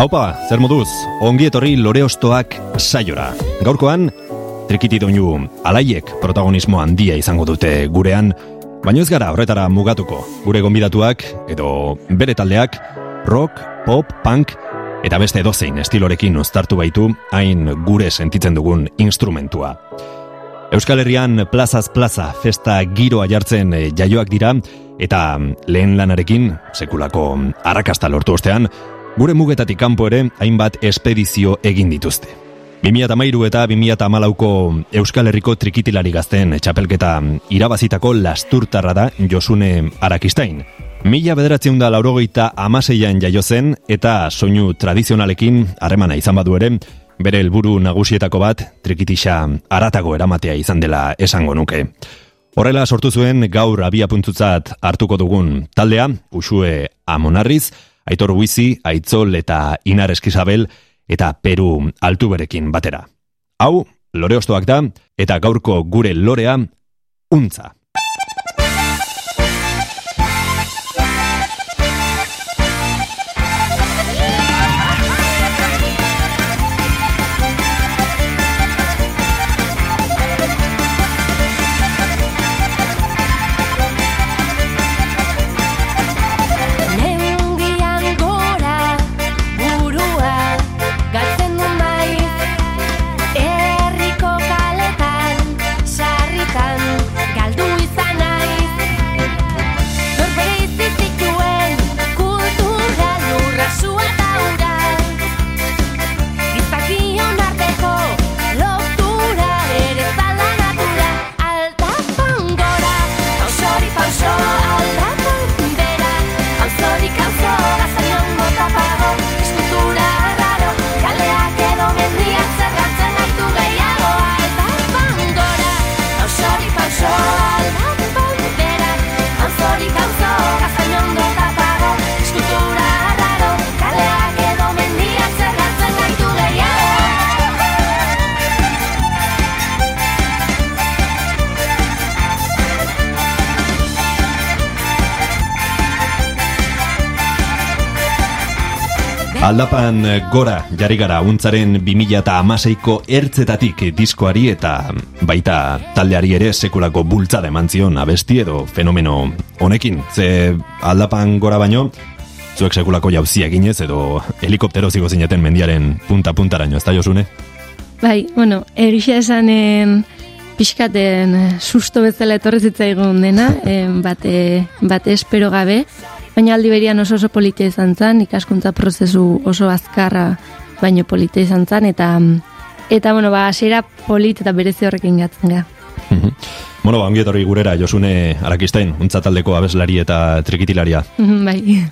Haupa, zer moduz, ongi etorri lore ostoak saiora. Gaurkoan, trikiti doinu alaiek protagonismo handia izango dute gurean, baino ez gara horretara mugatuko. Gure gonbidatuak edo bere taldeak rock, pop, punk eta beste edozein estilorekin uztartu baitu hain gure sentitzen dugun instrumentua. Euskal Herrian plazaz plaza festa giroa jartzen eh, jaioak dira eta lehen lanarekin sekulako arrakasta lortu ostean gure mugetatik kanpo ere hainbat espedizio egin dituzte. 2008 eta 2008ko Euskal Herriko trikitilari gazten txapelketa irabazitako lasturtarra da Josune Arakistain. Mila bederatzen da laurogeita amaseian jaio zen eta soinu tradizionalekin harremana izan badu ere, bere helburu nagusietako bat trikitisa aratago eramatea izan dela esango nuke. Horrela sortu zuen gaur abia puntzutzat hartuko dugun taldea, usue amonarriz, aitor huizi, aitzol eta inar eskizabel, eta peru altuberekin batera. Hau, lore da, eta gaurko gure lorea, untza. Aldapan gora jarri gara untzaren 2000 eta amaseiko ertzetatik diskoari eta baita taldeari ere sekulako bultzada eman zion abesti edo fenomeno honekin. Ze aldapan gora baino, zuek sekulako jauzia ginez edo helikoptero zigo zineten mendiaren punta-puntaraino, ez da josune? Bai, bueno, egixe esanen pixkaten susto bezala etorri zitzaigun dena, bate, bate espero gabe, baina aldi berian oso oso politia izan zen, ikaskuntza prozesu oso azkarra baino politia izan zen, eta eta bueno, ba, asera polit eta berezi horrekin gatzen ga. Mhm. bueno, ba, ongiet hori gurera, Josune Arakistain, untzataldeko abeslari eta trikitilaria. Mhm, bai.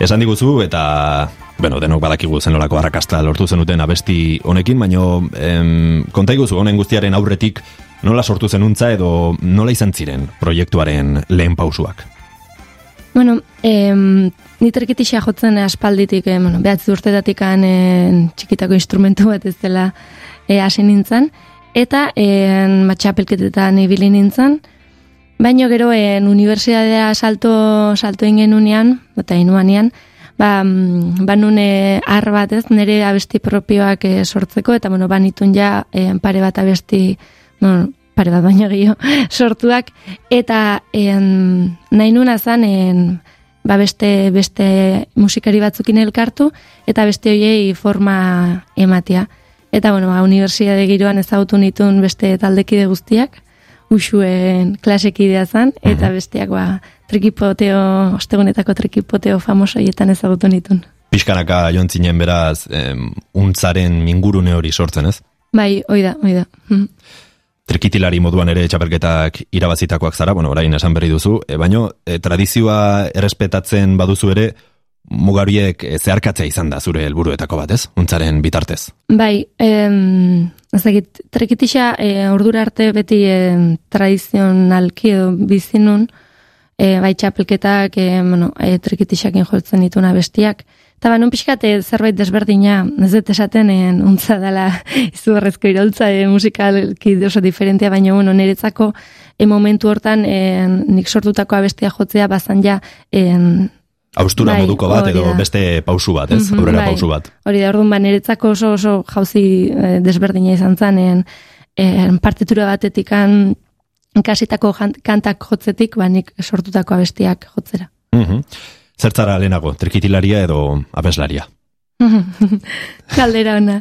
Esan diguzu, eta bueno, denok badakigu zen lorako arrakasta lortu zenuten abesti honekin, baino em, konta iguzu, honen guztiaren aurretik nola sortu zenuntza edo nola izan ziren proiektuaren lehen pausuak? Bueno, em, niterkitixea jotzen aspalditik, eh, bueno, behatzi urtetatik eh, txikitako instrumentu bat ez dela eh, hasi nintzen, eta en, matxapelketetan ibili nintzen, baino gero en unibertsiadea salto, salto ingen unean, eta inuanean, ba, mm, ba nune har bat ez, nire abesti propioak eh, sortzeko, eta bueno, banitun ja eh, pare bat abesti, bueno, pare bat baino gehiago sortuak eta en, nahi nuna zan ba beste, beste musikari batzukin elkartu eta beste hoiei forma ematia. Eta bueno, ba, universitate giroan ezagutu nitun beste taldekide guztiak, usuen klasekidea zan, eta besteak ba, trikipoteo, ostegunetako trikipoteo famosoietan ezagutu nitun. Piskanaka jontzinen beraz, em, untzaren mingurune hori sortzen ez? Bai, oida, oida. Mm trikitilari moduan ere txapelketak irabazitakoak zara, bueno, orain esan berri duzu, e, baino e, tradizioa errespetatzen baduzu ere, mugariek zeharkatzea izan da zure helburuetako bat, ez? Untzaren bitartez. Bai, em, ezagit, trekitisa e, ordura arte beti e, tradizionalki edo bizinun, e, bai txapelketak, e, bueno, e, trekitisakin joltzen dituna bestiak, Eta ba, nun pixkate zerbait desberdina, ez dut esaten, en, untza dela izugarrezko iroltza e, musikalki oso diferentia, baina bueno, niretzako e, momentu hortan en, nik sortutako abestia jotzea bazan ja en, Austura bai, moduko bat edo beste pausu bat, ez? Mm bai, pausu bat. Hori da, orduan, ba, niretzako oso oso jauzi e, desberdina izan zen, en, partitura batetik an, kasitako kantak jotzetik, ba, nik sortutako abestiak jotzera. Mm Zertzara lehenago, trikitilaria edo abeslaria? Kaldera ona.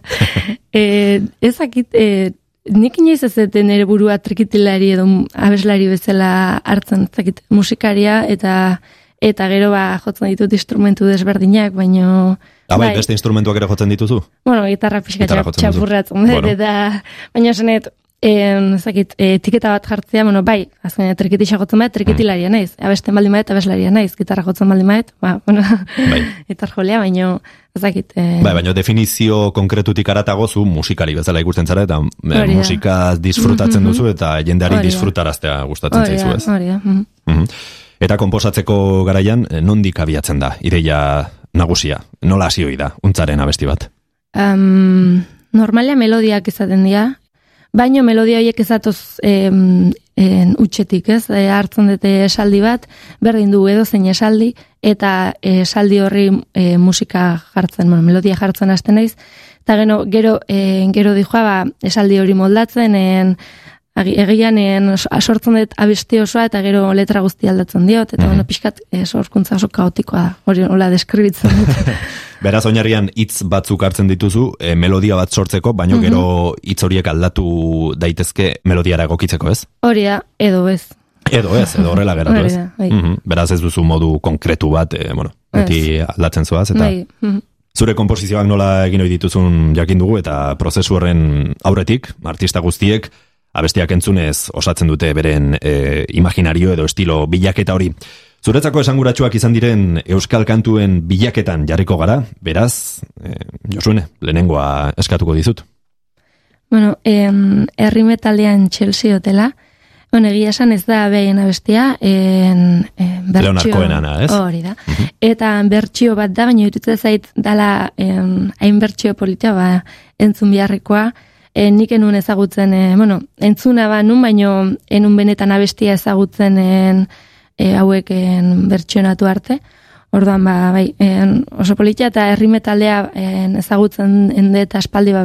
e, ezakit, e, nik inoiz ez zeten nire burua trikitilari edo abeslari bezala hartzen, ezakit, musikaria eta eta gero ba jotzen ditut instrumentu desberdinak, baino... Ah, bai, beste instrumentuak ere jotzen dituzu? Bueno, gitarra pixka txapurratzen, bueno. eta baina zenet, En, zakit, e, etiketa bat jartzea, bueno, bai, azken trikiti xagotzen bat, trikitilaria mm. naiz. Abesten baldin maet, abeslaria naiz. Gitarra jotzen baldin maet, ba, bueno, bai. etar jolea, baino, zakit. E... Bai, baino definizio konkretutik aratago zu musikari bezala ikusten zara, eta e, musika disfrutatzen mhm. duzu, eta jendeari disfrutaraztea gustatzen zaizu, ez? Hori da, mm -hmm. Eta komposatzeko garaian, nondik abiatzen da, ideia nagusia, nola hasi da, untzaren abesti bat? Um, normalia melodiak izaten dira, Baino melodia horiek ezatoz em, en, utxetik, ez? E, hartzen dute esaldi bat, berdin du edo zein esaldi, eta esaldi horri e, musika jartzen, bueno, melodia jartzen hasten naiz, eta gero, gero, e, gero dijoa, ba, esaldi hori moldatzen, en, egian en, sortzen dut abesti osoa, eta gero letra guzti aldatzen diot, eta mm -hmm. bueno, pixkat, e, sorkuntza oso kaotikoa, hori hola deskribitzen dut. Beraz, oinarrian hitz batzuk hartzen dituzu, e, melodia bat sortzeko, baino mm gero hitz horiek aldatu daitezke melodiara egokitzeko, ez? Hori da, edo ez. Edo ez, edo horrela geratu, ez? Bai. Mhm. Beraz, ez duzu modu konkretu bat, e, bueno, beti aldatzen zuaz, eta... Bai. Mhm. Zure komposizioak nola egin hori dituzun jakin dugu, eta prozesu horren aurretik, artista guztiek, abestiak entzunez osatzen dute beren e, imaginario edo estilo bilaketa hori. Zuretzako esanguratsuak izan diren euskal kantuen bilaketan jarriko gara, beraz, e, Josune, lehenengoa eskatuko dizut. Bueno, em, herri metaldean Chelsea hotela, Bueno, egia esan ez da behin abestia, en, en bertxio... ez? Hori da. Eta bertxio bat da, baina jututzen zait dala hain bertxio politia, ba, entzun biharrikoa, en, nik enun ezagutzen, e, bueno, entzuna ba, nun baino enun benetan abestia ezagutzen en, e, haueken bertsionatu arte. Orduan ba, bai, en, oso politia eta herri metaldea ezagutzen ende eta espaldi ba,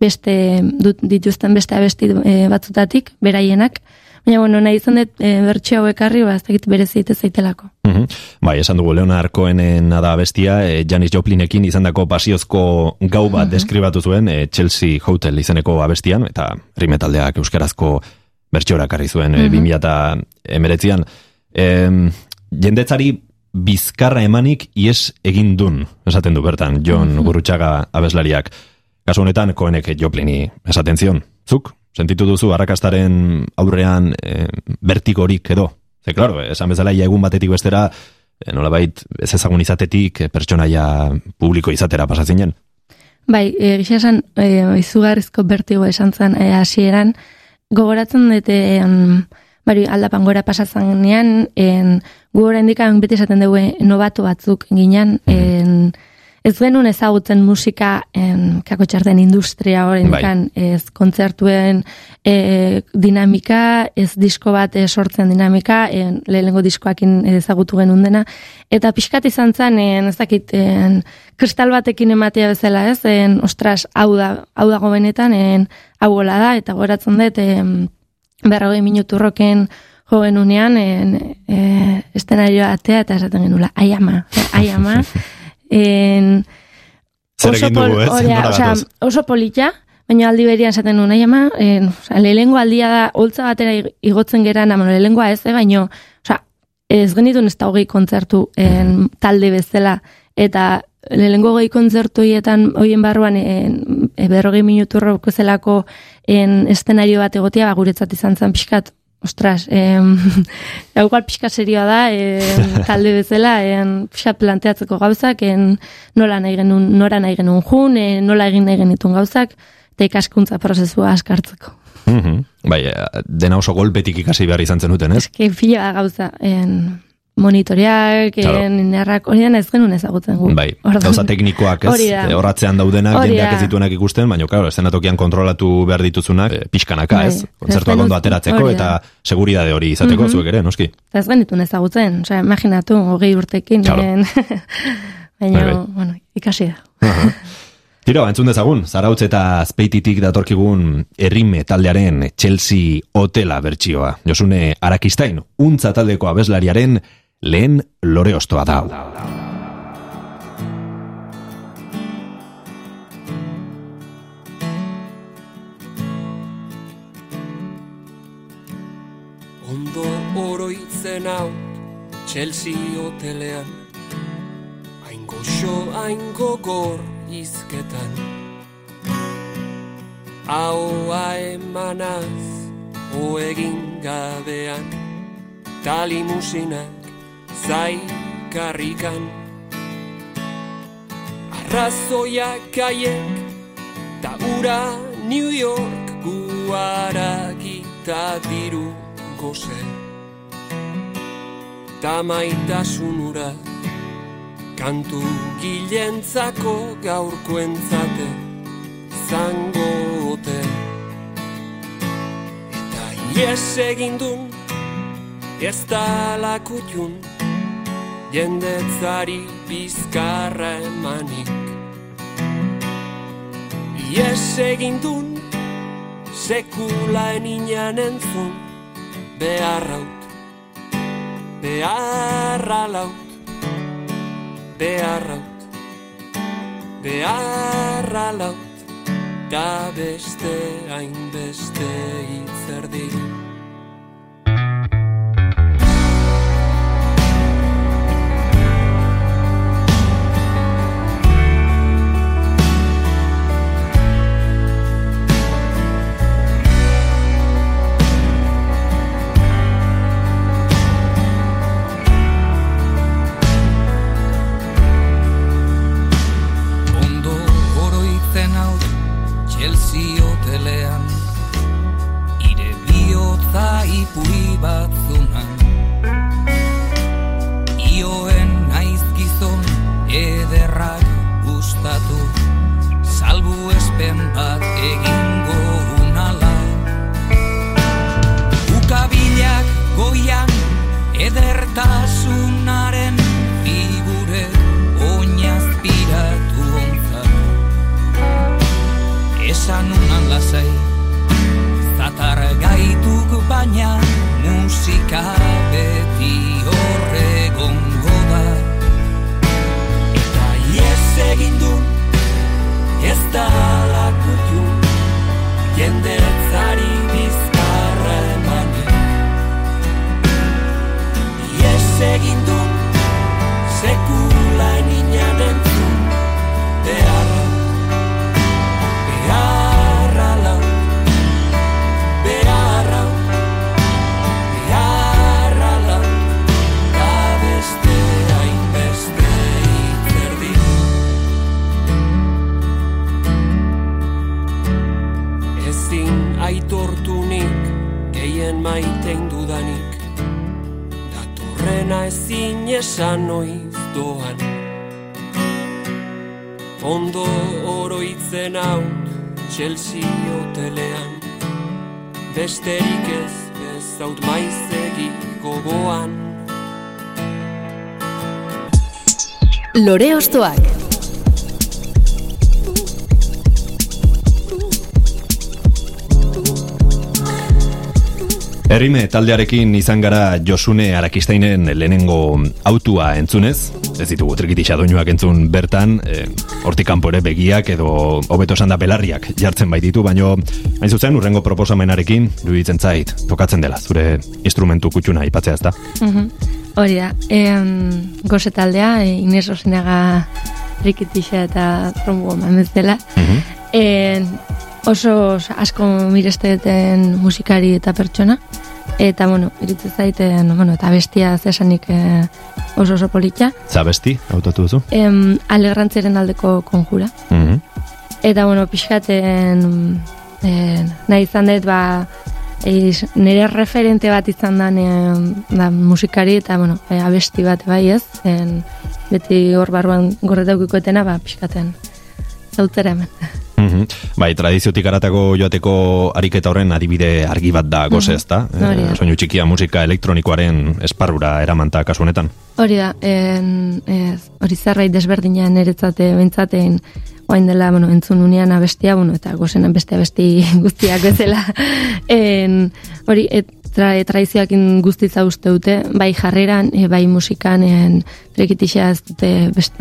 beste dut, dituzten beste abesti e, batzutatik, beraienak. Baina, bueno, nahi izan dut e, bertxio hauek arri, ba, ez dakit berezite zaitelako. Mm Bai, esan dugu, Leonard Cohenen nada bestia, e, Janis Joplinekin izan dako pasiozko gau bat mm deskribatu zuen, e, Chelsea Hotel izeneko abestian, eta herri metaldeak euskarazko bertxorak arri zuen, mm -hmm. e, 2000 emeretzian. E, jendetzari bizkarra emanik ies egin dun, esaten du bertan, John -hmm. Gurutxaga abeslariak. Kasu honetan, koenek joplini esaten zion. Zuk, sentitu duzu harrakastaren aurrean e, bertikorik edo? Ze, klaro, esan bezala, egun batetik bestera, e, nolabait, ez ezagun izatetik, e, pertsonaia publiko izatera pasatzen Bai, e, gisa esan, e, izugarrizko bertigo esan zen e, hasieran gogoratzen dute, bari aldapan gora pasatzen genean, en, gu gora indikan beti esaten dugu nobatu batzuk ginen, mhm. en, ez genuen ezagutzen musika en, kako txarten industria hori bai. ez kontzertuen e, dinamika, ez disko bat e, sortzen dinamika, en, lehenengo diskoakin ezagutu genuen dena, eta pixkat izan zen, en, ez dakit, en, kristal batekin ematea bezala ez, en, ostras, hau da, hau dago benetan, en, hau da, eta goratzen dut, en, berrogei minutu roken joven unean, en, e, estenarioa atea eta esaten genula, ai ama, ai ama, en, oso, pol, oria, oza, oso polita, baina aldi berian esaten nuen, ai ama, en, oza, lehengo aldia da, holtza batera igotzen gera, na, bueno, lehengoa ez, eh, baina, oza, ez genitun ez da hogei kontzertu en, talde bezala, eta lehengo gehi kontzertu hietan, hoien barruan, en, e, berrogei minutu zelako en, estenario bat egotia, ba, guretzat izan zen pixkat, ostras, em, igual pixka serioa da, em, talde bezala, em, pixka planteatzeko gauzak, em, nola nahi genuen, nora nahi genuen jun, em, nola egin nahi genitun gauzak, eta ikaskuntza prozesua askartzeko. Mhm. Bai, eh, dena oso golpetik ikasi behar izan zenuten, ez? Eske pila gauza, em, monitoreak, Claro. en errak, hori ez genuen ezagutzen gu. Bai, gauza teknikoak, ez? Da. Eh, Horratzean daudenak, jendeak ez dituenak ikusten, baina, claro, eszenatokian kontrolatu behar dituzunak, eh, pixkanaka, Bai. ez? Kontzertuak Ez ondo ateratzeko eta da. seguridade hori izateko, Mhm. zuek ere, noski? Ez genitun ezagutzen, osea, imaginatu, hogei urtekin, Claro. en, baina, Bai, bai. bueno, ikasi da. Tiro, entzun dezagun, zarautz eta azpeititik datorkigun errime taldearen Chelsea Hotela bertsioa. Josune Arakistain, untza taldeko abeslariaren lehen lore ostoa da. Ondo oroitzen hau Chelsea hotelean. Hain goxo, hain gogor izketan Ahoa emanaz O egin gabean Talimusinak Zaikarrikan. Arrazoiak haiek Ta ura New York Guarakita diru goze Ta maitasunura Kantu gilentzako gaurkoentzate Zango ote. Eta ies egindun Ez da Jendetzari bizkarra emanik. Ies egindun Sekula eninan entzun Beharraut Beharra laut Beharraut Beharra laut Da beste hainbeste itzerdi bihotza ipui musika esan noiz doan. Ondo oroitzen hau Chelsea hotelean. Besterik ez ez zaut maizegi gogoan. Lore Ostoak. Errime taldearekin izan gara Josune Arakistainen lehenengo autua entzunez, ez ditugu trikitisa doinuak entzun bertan, e, hortik kanpo ere begiak edo hobeto esan da belarriak jartzen baititu, baino hain zuzen urrengo proposamenarekin iruditzen zait, tokatzen dela, zure instrumentu kutxuna ipatzea ezta. Mhm. Hori da, em, goze taldea, e, Inés Rosinaga rikitixa eta trombo mamez dela. Mhm. En, oso asko miresteten musikari eta pertsona. Eta, bueno, iritzu zaiten, bueno, eta bestia zesanik e, oso oso politxa. Zabesti, hautatu duzu? Em, alegrantzeren aldeko konjura. Mhm. Eta, bueno, pixkaten e, nahi izan dut, ba, eiz, nire referente bat izan da, da musikari eta, bueno, e, abesti bat bai ez, en, beti hor barruan gorretaukiko etena, ba, pixkaten zautzera hemen. Mhm. Bai, tradiziotik aratako joateko ariketa horren adibide argi bat da goze, ezta? Hori da. Eh, soinu txikia musika elektronikoaren esparrura eramanta kasu honetan. Hori da, en, ez, hori zerbait desberdina niretzate bentzaten oain dela, bueno, entzun unean abestia, bueno, eta gozen bestea besti guztiak bezala. en, hori, et, tra, tradizioakin guztitza uste dute, bai jarreran, e, bai musikan, en, trekitixa ez dute, best,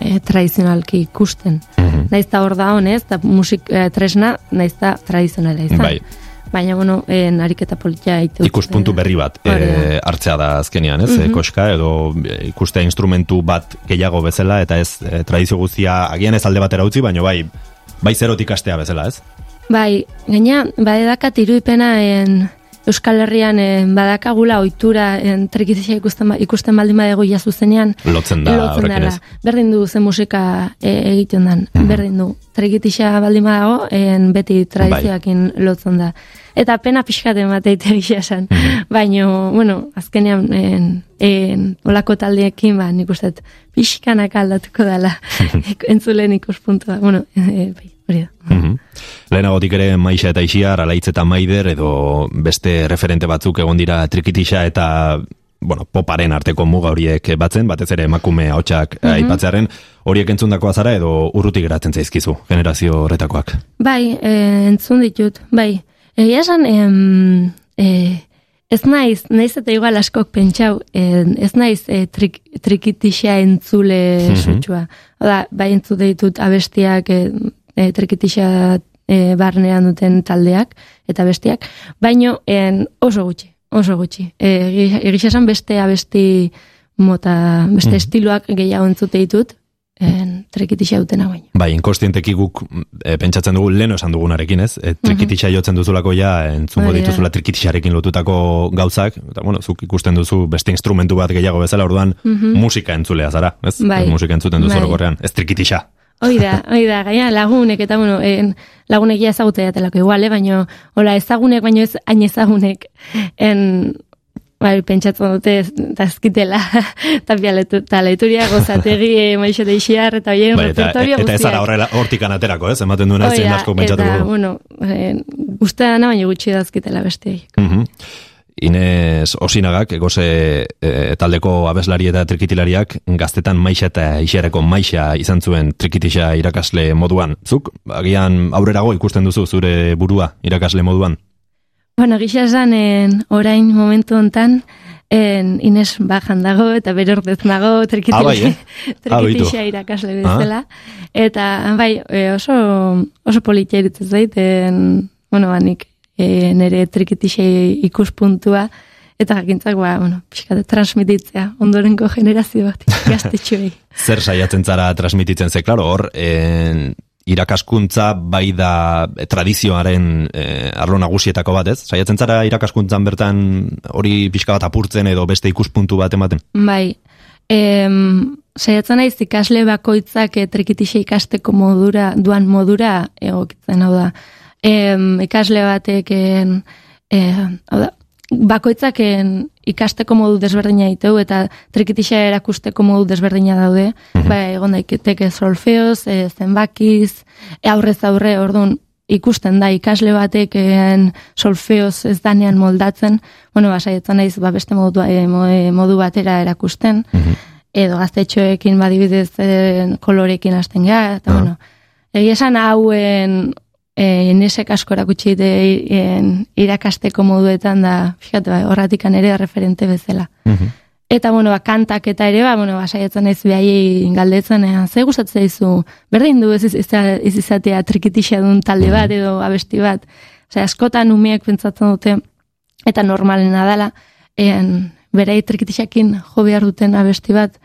e, tradizionalki ikusten. Mhm. Naiz eta hor da honez, eta musik e, tresna, naiz eta tradizionala izan. Bai. Baina, bueno, en, ariketa politia ite Ikuspuntu berri bat eh, hartzea da azkenean, ez? Mm Koska edo eh, ikustea instrumentu bat gehiago bezala eta ez eh, tradizio guztia agian ez alde batera utzi, baina bai bai zerotik astea bezala, ez? Bai, gaina, badedakat iruipena en, Euskal Herrian en, badakagula ohitura en, trikitisa ikusten, ba- ikusten baldin badego ia zuzenean. Lotzen da dela. ez. Berdin du ze musika e, egiten dan. Berdin du. Trikitisa baldin badago, en, beti tradizioakin lotzen da. Eta pena pixkaten bat eite egia esan. Baina, bueno, azkenean en, en, olako taldeekin, ba, nik uste pixkanak aldatuko dela entzulen ikuspuntua. Bueno, e, bai, hori da. Mhm. Lehenagotik ere Maixa eta Ixiar, Alaitz eta Maider edo beste referente batzuk egon dira Trikitixa eta bueno, poparen arteko muga horiek batzen, batez ere emakume ahotsak aipatzearen, horiek entzundakoa zara edo urrutik geratzen zaizkizu, generazio horretakoak. Bai, e, entzun ditut, bai. Egia esan, em, e, ez naiz, naiz eta igual askok pentsau, e, ez naiz e, trik, trikitixa entzule Mhm. sutsua. Oda, bai entzu ditut abestiak e, e, trikitixa e, barnean duten taldeak eta bestiak, baino en, oso gutxi, oso gutxi. E, Egia esan beste abesti mota, beste Mhm. estiloak gehiago entzute ditut, en, trikitixa dutena baino. Bai, inkostienteki guk e, pentsatzen dugu leno esan dugunaren, ez? E, trikitixa jotzen duzulako ja, entzungo dituzula trikitixarekin lotutako gauzak, eta bueno, zuk ikusten duzu beste instrumentu bat gehiago bezala, orduan musika entzulea zara, ez? Bai. Musika entzuten duzu Bai. ez trikitixa. Hoi da, hoi da, gaina lagunek eta bueno, en, lagunek ja ezagute datelako igual, eh? baino, hola ezagunek, baino ez hain ezagunek, en, bai, pentsatzen dute ezkitela, eta leturia gozategi e, maixo deixiar, eta bien Bai, eta, repertorio eta ez zara horrela hortik aterako, ez? Ematen duena da, asko pentsatu eta, bueno, en, uste dana, baina gutxi dazkitela beste. Mhm. Inez Osinagak, egoze e, taldeko abeslari eta trikitilariak, gaztetan maixa eta ixereko maixa izan zuen trikitisa irakasle moduan. Zuk, agian aurrerago ikusten duzu zure burua irakasle moduan? Bueno, gisa esan, orain momentu hontan, en, Ines bajan dago, eta bere ordez nago, Ah, bai, eh? Ah, beitu. trikitixa irakasle bezala. Eta, bai, e, oso, oso politia iritzen zait, en, bueno, banik, e, nire trikitixa ikuspuntua, eta jakintzak, ba, bueno, pixkate transmititzea, ondorenko generazio bat, gaztetxoei. Zer saiatzen zara transmititzen ze, klaro, hor, en, irakaskuntza bai da eh, tradizioaren eh, arlo nagusietako bat, ez? Saiatzen zara irakaskuntzan bertan hori pixka bat apurtzen edo beste ikuspuntu bat ematen? Bai, em, saiatzen naiz ikasle bakoitzak e, trikitixa ikasteko modura, duan modura egokitzen, hau da. Em, ikasle bateken, e, hau da, bakoitzaken ikasteko modu desberdina ditu eta trikitixa erakusteko modu desberdina daude. Bai, egon daiteke solfeoz, e, zenbakiz, e, aurrez aurre, orduan, ikusten da ikasle bateken solfeoz ez danean moldatzen, bueno, basaietzen naiz ba, beste modu, e, e, modu batera erakusten, edo gaztetxoekin badibidez e, kolorekin hasten gara, eta Ah. bueno, egia esan hauen e, inesek asko erakutsi en, irakasteko moduetan da, fíjate, bai, horratikan ere referente bezala. Eta, bueno, ba, kantak eta ere, ba, bueno, ba, saiatzen naiz behai galdetzen, eh, ze gustatzen zaizu, berdin du ez, ez, ez izatea trikitixa duen talde bat edo abesti bat. Osea, askotan umeek pentsatzen dute, eta normalena dela, en, berei trikitixakin jo behar duten abesti bat,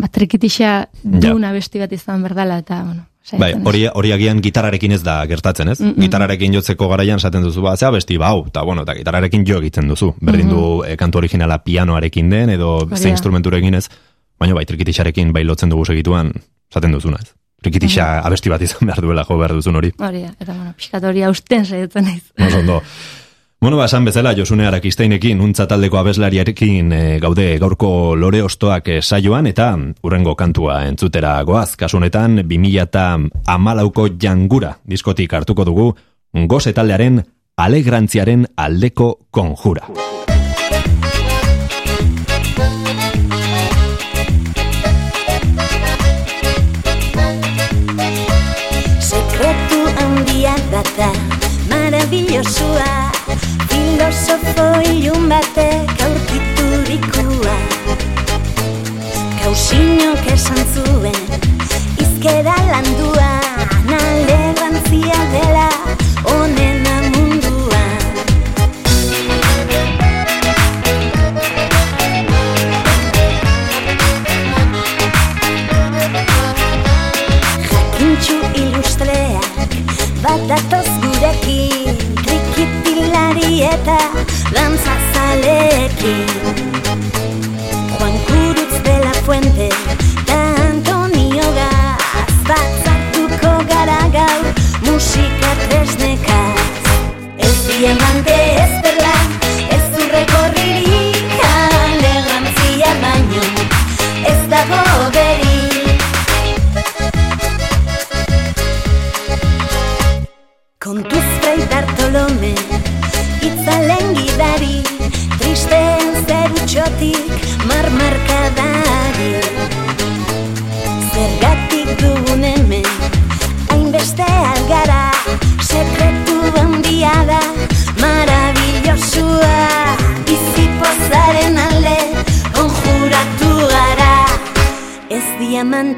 ba, trikitixa duen abesti bat izan berdala, eta, bueno, Bai, hori, hori agian gitarrarekin ez da gertatzen, ez? Mm, mm. Gitarrarekin jotzeko garaian esaten duzu, ba, zea besti, bau, eta bueno, eta gitarrarekin jo egiten duzu. Berdin du eh, kantu originala pianoarekin den, edo Hori ze instrumenturekin ez, baina bai, trikitixarekin bai lotzen dugu segituan, esaten duzuna, ez? Trikitixa abesti bat izan behar duela jo behar duzun hori. Hori eta bueno, pixkat hori hausten saiatzen naiz. Ondo. Bueno, ba, esan bezala, Josune Arakisteinekin, untza taldeko abeslariarekin e, gaude gaurko lore ostoak e, saioan, eta urrengo kantua entzutera goaz. Kasu honetan, 2000 eta amalauko jangura diskotik hartuko dugu, goze taldearen alegrantziaren aldeko konjura. Sekretu handia data Maravillosoa Filosofo ilun batek aurkiturikua Kausinok esan zuen Izkera landua Nalegantzia dela naked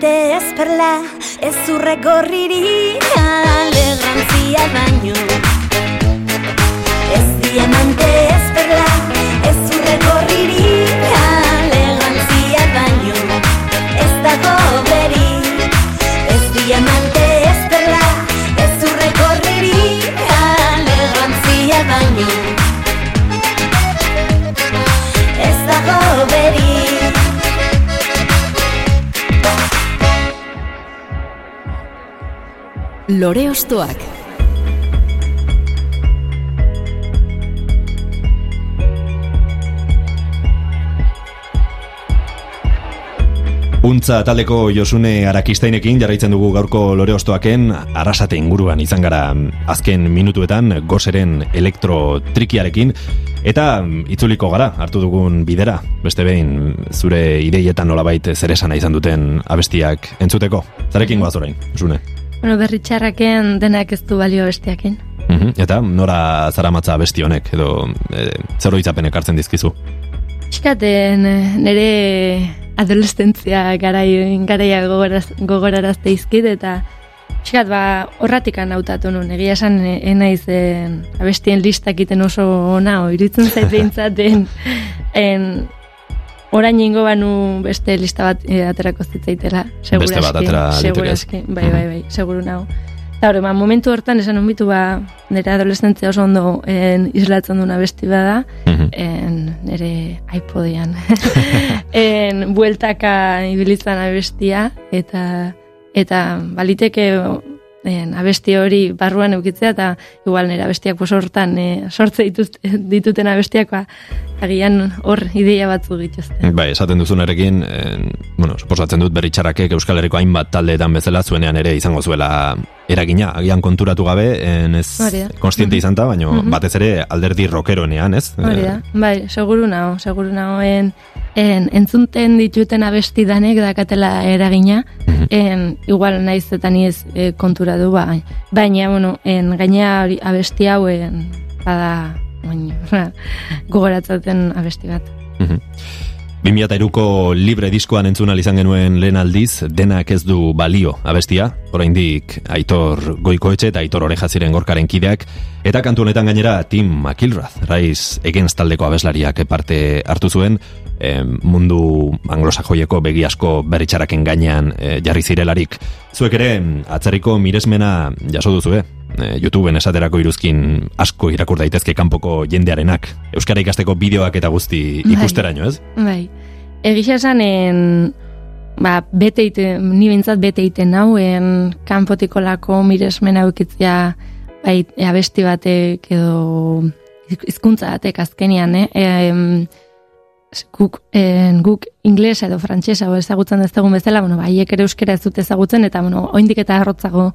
diamante ez perla Ez urregorriri Alegrantzia baino. Ez diamante Ez Lore ostoak. Untza taldeko Josune Arakisteinekin jarraitzen dugu gaurko lore ostoaken arrasate inguruan izan gara azken minutuetan gozeren elektro trikiarekin eta itzuliko gara hartu dugun bidera beste behin zure ideietan nolabait zer esana izan duten abestiak entzuteko. Zarekin goaz orain, Josune. Bueno, berri txarraken denak ez du balio bestiakin. Mhm, Eta nora zaramatza abesti honek edo e, zer hoitzapenek hartzen dizkizu. Txikaten nire adolescentzia garai, garaia gogoraz, gogorarazte izkit eta Txikat, ba, horratikan hautatu nun, egia esan e, enaiz en, abestien listak iten oso ona, iritzen zait behintzaten, en, orain ingo banu beste lista bat e, aterako zitzaitela, segura Beste bat atera segura liteke ez? eski, bai, bai, bai, seguru nago. Eta hori, ba, momentu hortan esan unbitu ba, nire adolescentzia oso ondo en, islatzen duna besti bada, en, nire iPodian. en, bueltaka ibilitzen abestia, eta eta baliteke en, abesti hori barruan eukitzea, eta igual nire abestiak pues, hortan e, sortze dituz, dituten abestiak, ba, agian hor ideia batzu dituzte. Bai, esaten duzunarekin, en, bueno, suposatzen dut berritxarakek Euskal Herriko hainbat taldeetan bezala zuenean ere izango zuela eragina, agian konturatu gabe, en ez konstiente izan da, baina Mhm. batez ere alderdi rockeronean, ez? Hori da, bai, seguru nago, seguru nago en, en, entzunten dituten abesti danek dakatela eragina, Mhm. en, igual naiz eta ni ez e, kontura du, ba, baina, bueno, en, gaina hori abesti hau, en, bada, baina, gogoratzaten abesti bat. Mhm. 2002ko libre diskoan entzun izan genuen lehen aldiz, denak ez du balio abestia, oraindik Aitor Goikoetxe eta Aitor Oreja ziren gorkaren kideak, eta kantu honetan gainera Tim McIlrath, Rise Against taldeko abeslariak parte hartu zuen, e, mundu anglosajoieko begi asko berritxaraken gainean e, jarri zirelarik. Zuek ere, atzariko miresmena jaso duzu, eh? E, YouTubeen esaterako iruzkin asko irakur daitezke kanpoko jendearenak. Euskara ikasteko bideoak eta guzti Bai. ikusteraino, ez? Bai. Egisa esanen, ba, bete ite, ni bintzat bete iten nauen kanpotiko lako miresmen aukitzia bai, abesti batek edo hizkuntza batek azkenian, eh? Em, guk, en, guk inglesa edo frantsesa edo ezagutzen ez dugun bezala, bueno, baiek ere euskera ez dute ezagutzen, eta, bueno, oindik eta arrotzago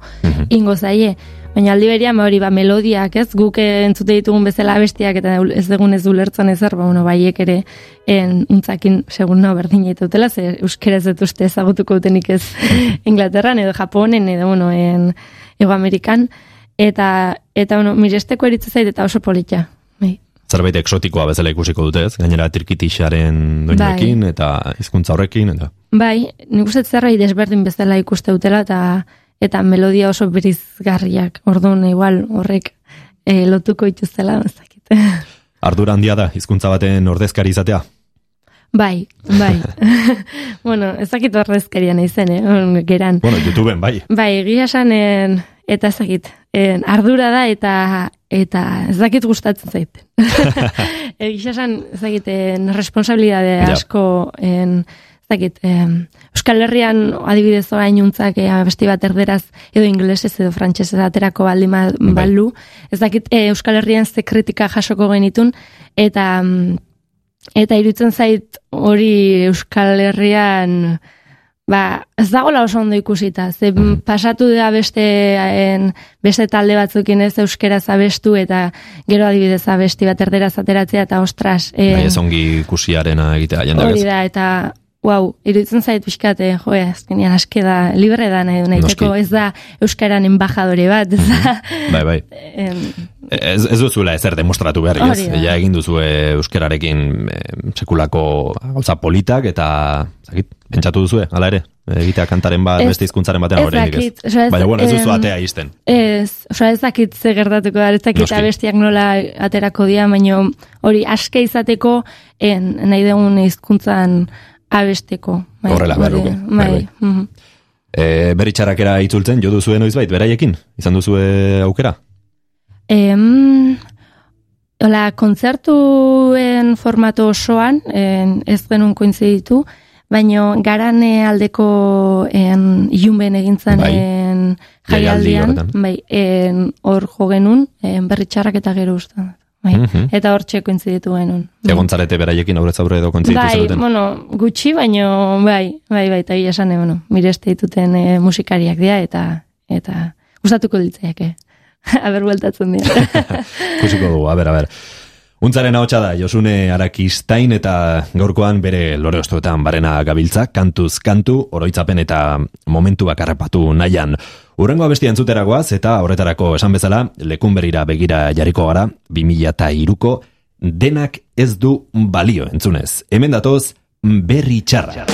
ingo zaie. Baina aldi berean, ba, hori, ba, melodiak, ez, guk entzute ditugun bezala abestiak eta ez dugun ez ulertzen ezer, ba, bueno, baiek ere en, untzakin, segun no, berdin dutela, ze euskera ez dut uste ezagutuko dutenik ez Inglaterran edo Japonen edo, bueno, en, Ego Amerikan, eta, eta, bueno, miresteko eritze zait eta oso polita. Bai. Zerbait eksotikoa bezala ikusiko dute, ez? Gainera tirkitixaren doinekin eta hizkuntza horrekin, eta... Bai, nik uste zerbait desberdin bezala ikuste dutela eta eta melodia oso berizgarriak. Orduan igual horrek e, lotuko ituztela, ez dakit. Ardura handia da, hizkuntza baten ordezkari izatea. bai, bai. bueno, ez dakit horrezkeria nahi zen, eh? geran. Bueno, YouTubeen, bai. Bai, egia esan, en, eta ez dakit, en, ardura da eta eta ez dakit gustatzen zait. egia esan, ez dakit, en, responsabilidade asko, en, ez dakit, em, Euskal Herrian adibidez orain untzak eh, besti bat erderaz edo inglesez edo frantsesez aterako baldin ba- Bai. balu. Ez dakit eh, Euskal Herrian ze kritika jasoko genitun eta mm, eta irutzen zait hori Euskal Herrian ba, ez dagoela oso ondo ikusita. Ze Mhm. pasatu da beste en, beste talde batzukin ez euskeraz abestu eta gero adibidez abesti bat erderaz ateratzea eta ostras. en, Bai, ez ongi ikusiarena egitea jendeak Hori da, eta, wow, iruditzen zait pixkat, eh, jo, azkenean aske da, libre da nahi du nahiteko, Noski. ez da Euskaran embajadore bat, ez da, Bai, bai. em, Ez, ez duzuela ezer demostratu behar, ez? Hori. Ja egin duzu euskerarekin e, sekulako gauza politak eta zakit, pentsatu duzue, hala ere, egitea kantaren bat, Ez- beste hizkuntzaren batean ez oraindik ez. Baina bueno, ez duzu atea izten. ez, osea ez dakit ze gertatuko da, ez dakit abestiak nola aterako dira, baina hori aske izateko en, nahi dugun hizkuntzan abesteko. Bai, Horrela bai, Bai, bai. mhm. E, beritxarakera itzultzen, jo duzue noizbait, beraiekin? Izan duzue aukera? Em, hola, kontzertuen formato osoan, en, ez genuen koinziditu, baino garane aldeko en, ilunben egintzan Bai. en, jaialdian, bai, en, hor jo genuen, en, berritxarrak eta gero uste. Bai. Mhm. Eta hor txeko koinziditu genuen. Bai. Egon zarete beraiekin aurrez aurre edo kontzitu Bai, zenuten? bueno, gutxi, baino, bai, bai, bai, eta gila esan, eh, bueno, mireste dituten eh, musikariak dira, eta, eta, gustatuko ditzaiake. Aber bueltatzen dira. Ikusiko dugu, a ber, a ber. Untzaren ahotsa da, Josune Arakistain eta gaurkoan bere lore ostoetan barena gabiltza, kantuz kantu, oroitzapen eta momentu bakarrepatu nahian. Urrengo abestia entzuteragoaz eta horretarako esan bezala, lekun berira begira jarriko gara, 2002ko, denak ez du balio entzunez. Hemen datoz, berri txarra.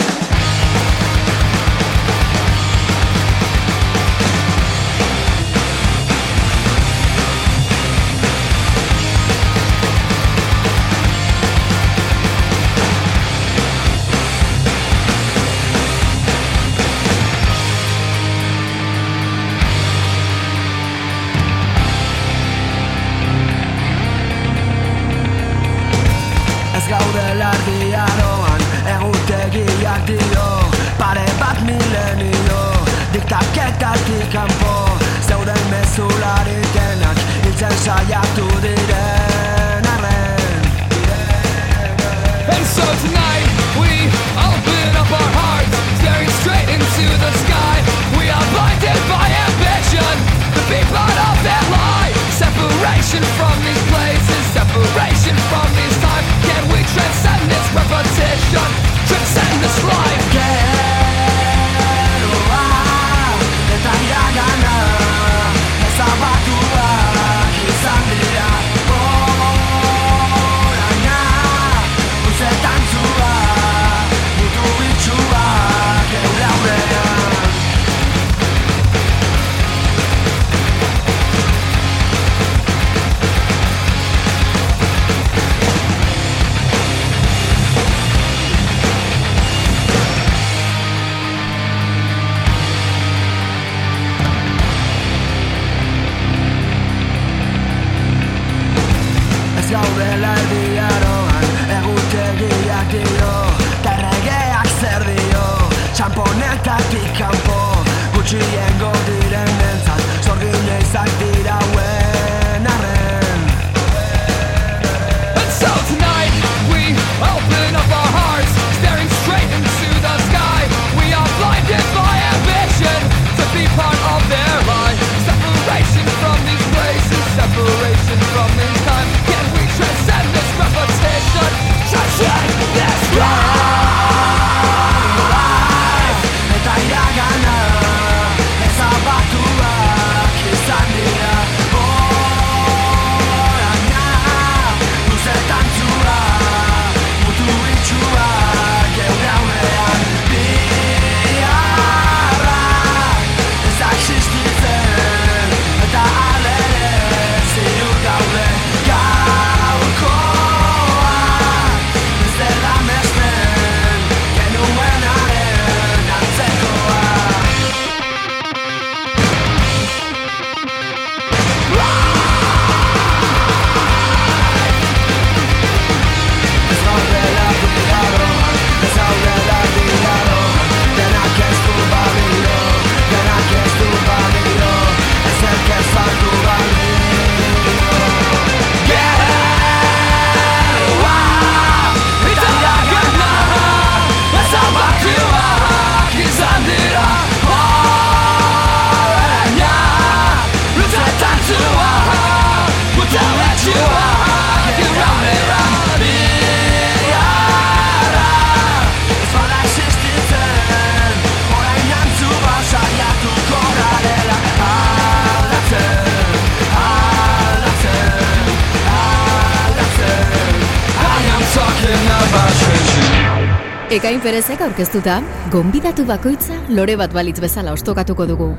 Perezek aurkeztuta, gonbidatu bakoitza lore bat balitz bezala ostokatuko dugu.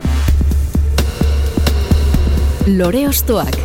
Lore ostoak.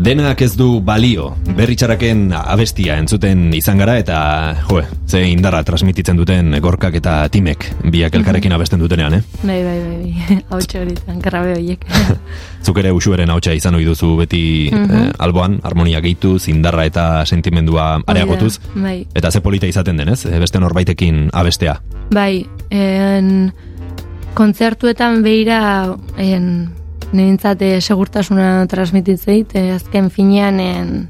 Denak ez du balio, berritxaraken abestia entzuten izan gara eta, jo, ze indarra transmititzen duten gorkak eta timek biak elkarrekin abesten dutenean, eh? Bai, bai, bai, bai. Hau txoritan, karrabe horiek. Zuk ere usueren hautsa izan ohi duzu beti eh, alboan, harmonia gehituz, indarra eta sentimendua areagotuz. Bai, Eta ze polita izaten denez, eh, beste norbaitekin abestea. bai, en, kontzertuetan behira en, nintzat eh, segurtasuna transmititzeit, eh, azken finean en,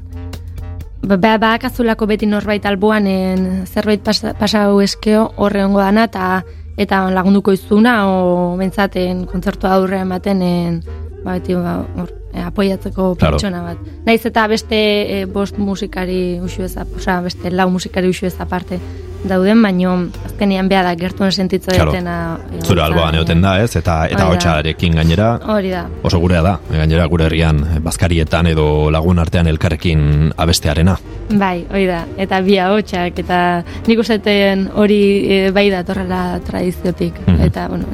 ba, ba, badakazulako beti norbait alboan en, zerbait pasa, pasau eskeo horre ongo dana eta eta lagunduko izuna o bentzaten kontzertu aurre ematen en, ba, beti ba, hor, eh, apoiatzeko Claro. pertsona bat. Naiz eta beste eh, bost musikari usu ez, osea, beste lau musikari usu ez aparte dauden, baino azkenean beha da gertuen sentitza Claro. dutena. eh, Zure alboan egoten da, ez? Eta eta hotxarekin gainera Hori da. oso gurea da. Gainera gure herrian eh, bazkarietan edo lagun artean elkarrekin abestearena. Bai, hori da. Eta bi ahotsak eta nik useten hori e, bai da torrela tradiziotik. Mhm. Eta, bueno,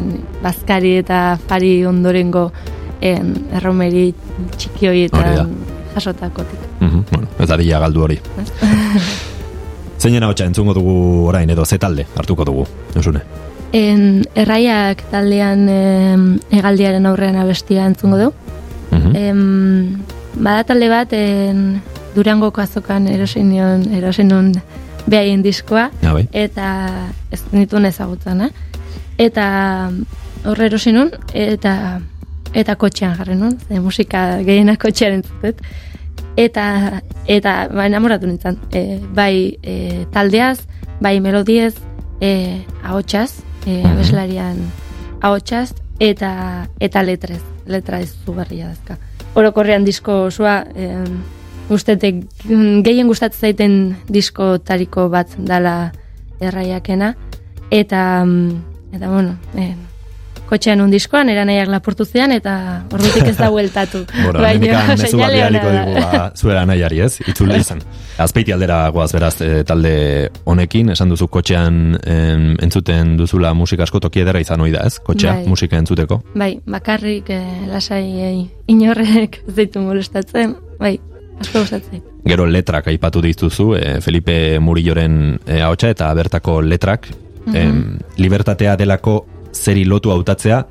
bazkari eta fari ondorengo en, erromeri txiki horietan jasotakotik. Mhm, bueno, ez dadila galdu hori. Zeinen hotxa entzungo dugu orain edo ze talde hartuko dugu, Josune? En, erraiak taldean em, hegaldiaren aurrean abestia entzungo du. Mhm. Em, bada talde bat en, Durangoko azokan erosin nion, erosin nun behaien diskoa. Ja, bai. eta ez nituen ezagutzen, eh? Eta horre erosi nun, eta eta kotxean jarri nun, ze musika gehienak kotxean entzutet. Eta, eta ba, enamoratu nintzen, e, bai e, taldeaz, bai melodiez, e, ahotsaz, e, Mhm. abeslarian ahotsaz, eta, eta letrez, letra ez zugarria dazka. Orokorrean disko osoa, e, ustetek mm, gehien gustatzen zaiten diskotariko bat dala erraiakena eta mm, eta bueno e, kotxean un diskoan era nahiak lapurtu zean eta ordutik ez da bueltatu Bueno, hemendikan mezu bat bidaliko digu ba, zuera nahiari, ez? Itzule izan. Azpeiti aldera goaz beraz e, talde honekin, esan duzu kotxean em, entzuten duzula musika asko toki edera izan ohi da, ez? Kotxea, Bai. musika entzuteko. bai, bakarrik e, lasai e, inorrek ez ditu molestatzen bai, asko gustatzen. Gero letrak aipatu dituzu, e, Felipe Murilloren e, ahotsa eta bertako letrak, em, libertatea delako zeri lotu hautatzea,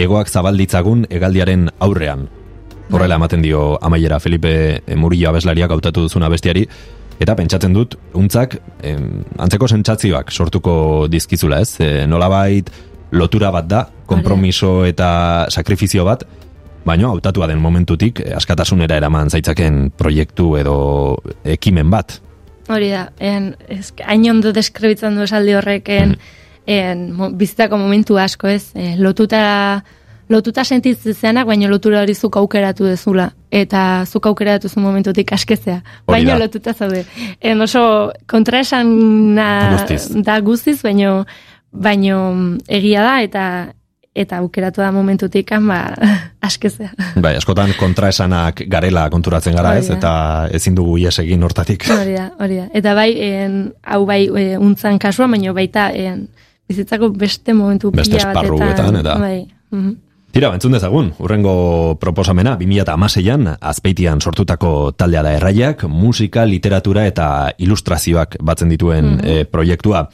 egoak zabalditzagun egaldiaren aurrean. Horrela ematen dio amaiera Felipe eh, Murillo abeslariak hautatu duzuna bestiari, eta pentsatzen dut, untzak em, antzeko sentsazioak sortuko dizkizula ez, e, nolabait lotura bat da, konpromiso eta sakrifizio bat, baino hautatua den momentutik eh, askatasunera eraman zaitzaken proiektu edo ekimen bat. Hori da, en, ez, hain ondo deskribitzen du esaldi horrek en, en, bizitako momentu asko ez, e, lotuta lotuta sentitzeanak, baina lotura hori zuk aukeratu dezula. Eta zuk aukeratu zu momentutik askezea. Baina lotuta zaude. En oso kontraesan da guztiz, baino, baino egia da, eta eta aukeratu da momentutik, ba, askezea. Bai, askotan kontraesanak garela konturatzen gara, ez? Eta ezin dugu ies egin hortatik. Hori da, hori da. Eta bai, en, hau bai, e, untzan kasua, baina baita, en, bizitzako beste momentu Beste pila esparruetan, eta- Bai, mhm. Tira, entzun dezagun, urrengo proposamena, 2006an, azpeitian sortutako taldea da erraiak, musika, literatura eta ilustrazioak batzen dituen eh, proiektua.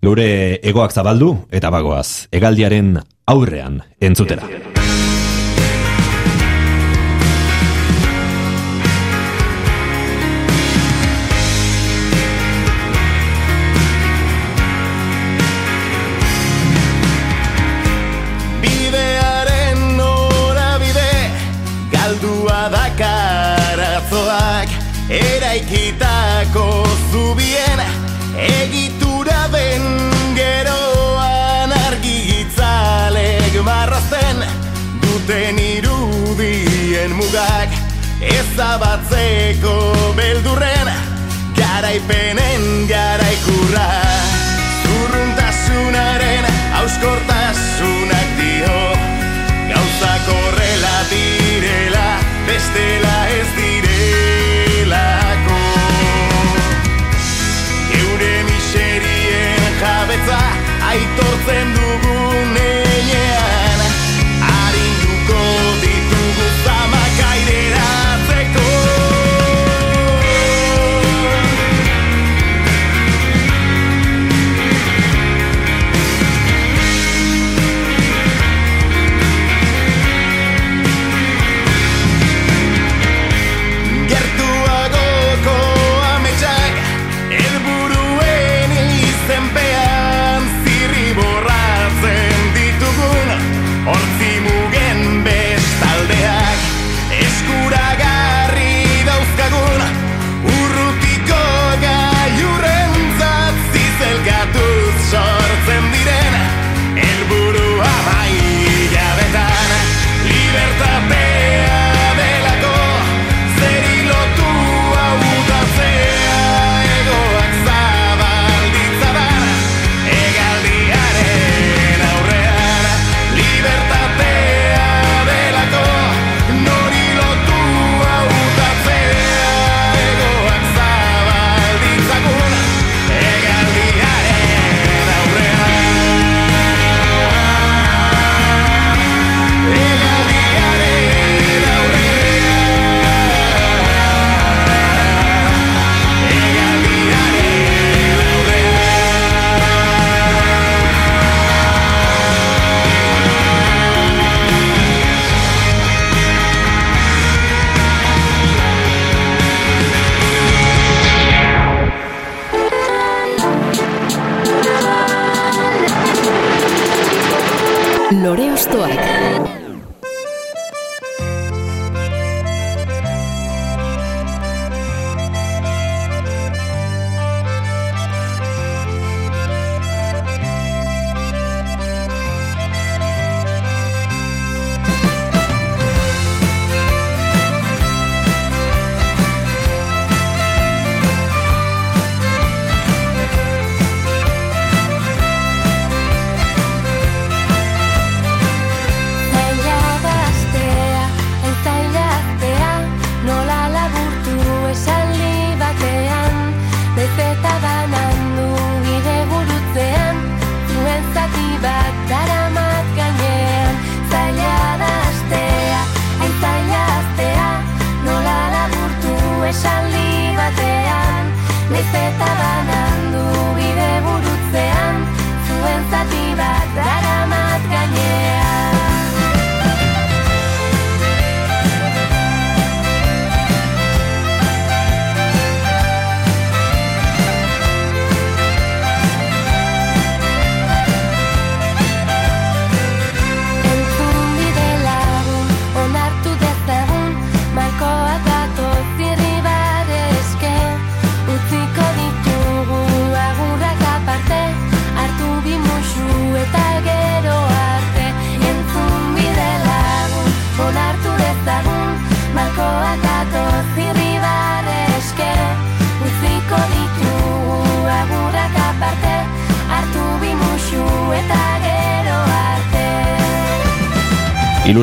Geure egoak zabaldu eta bagoaz, egaldiaren aurrean entzutera. Ezabatzeko beldurren Garaipenen garaikurra. Zurruntasunaren auskortasunak dio Gauzak horrela direla, bestela ez direlako. Geure miserien jabetza aitortzen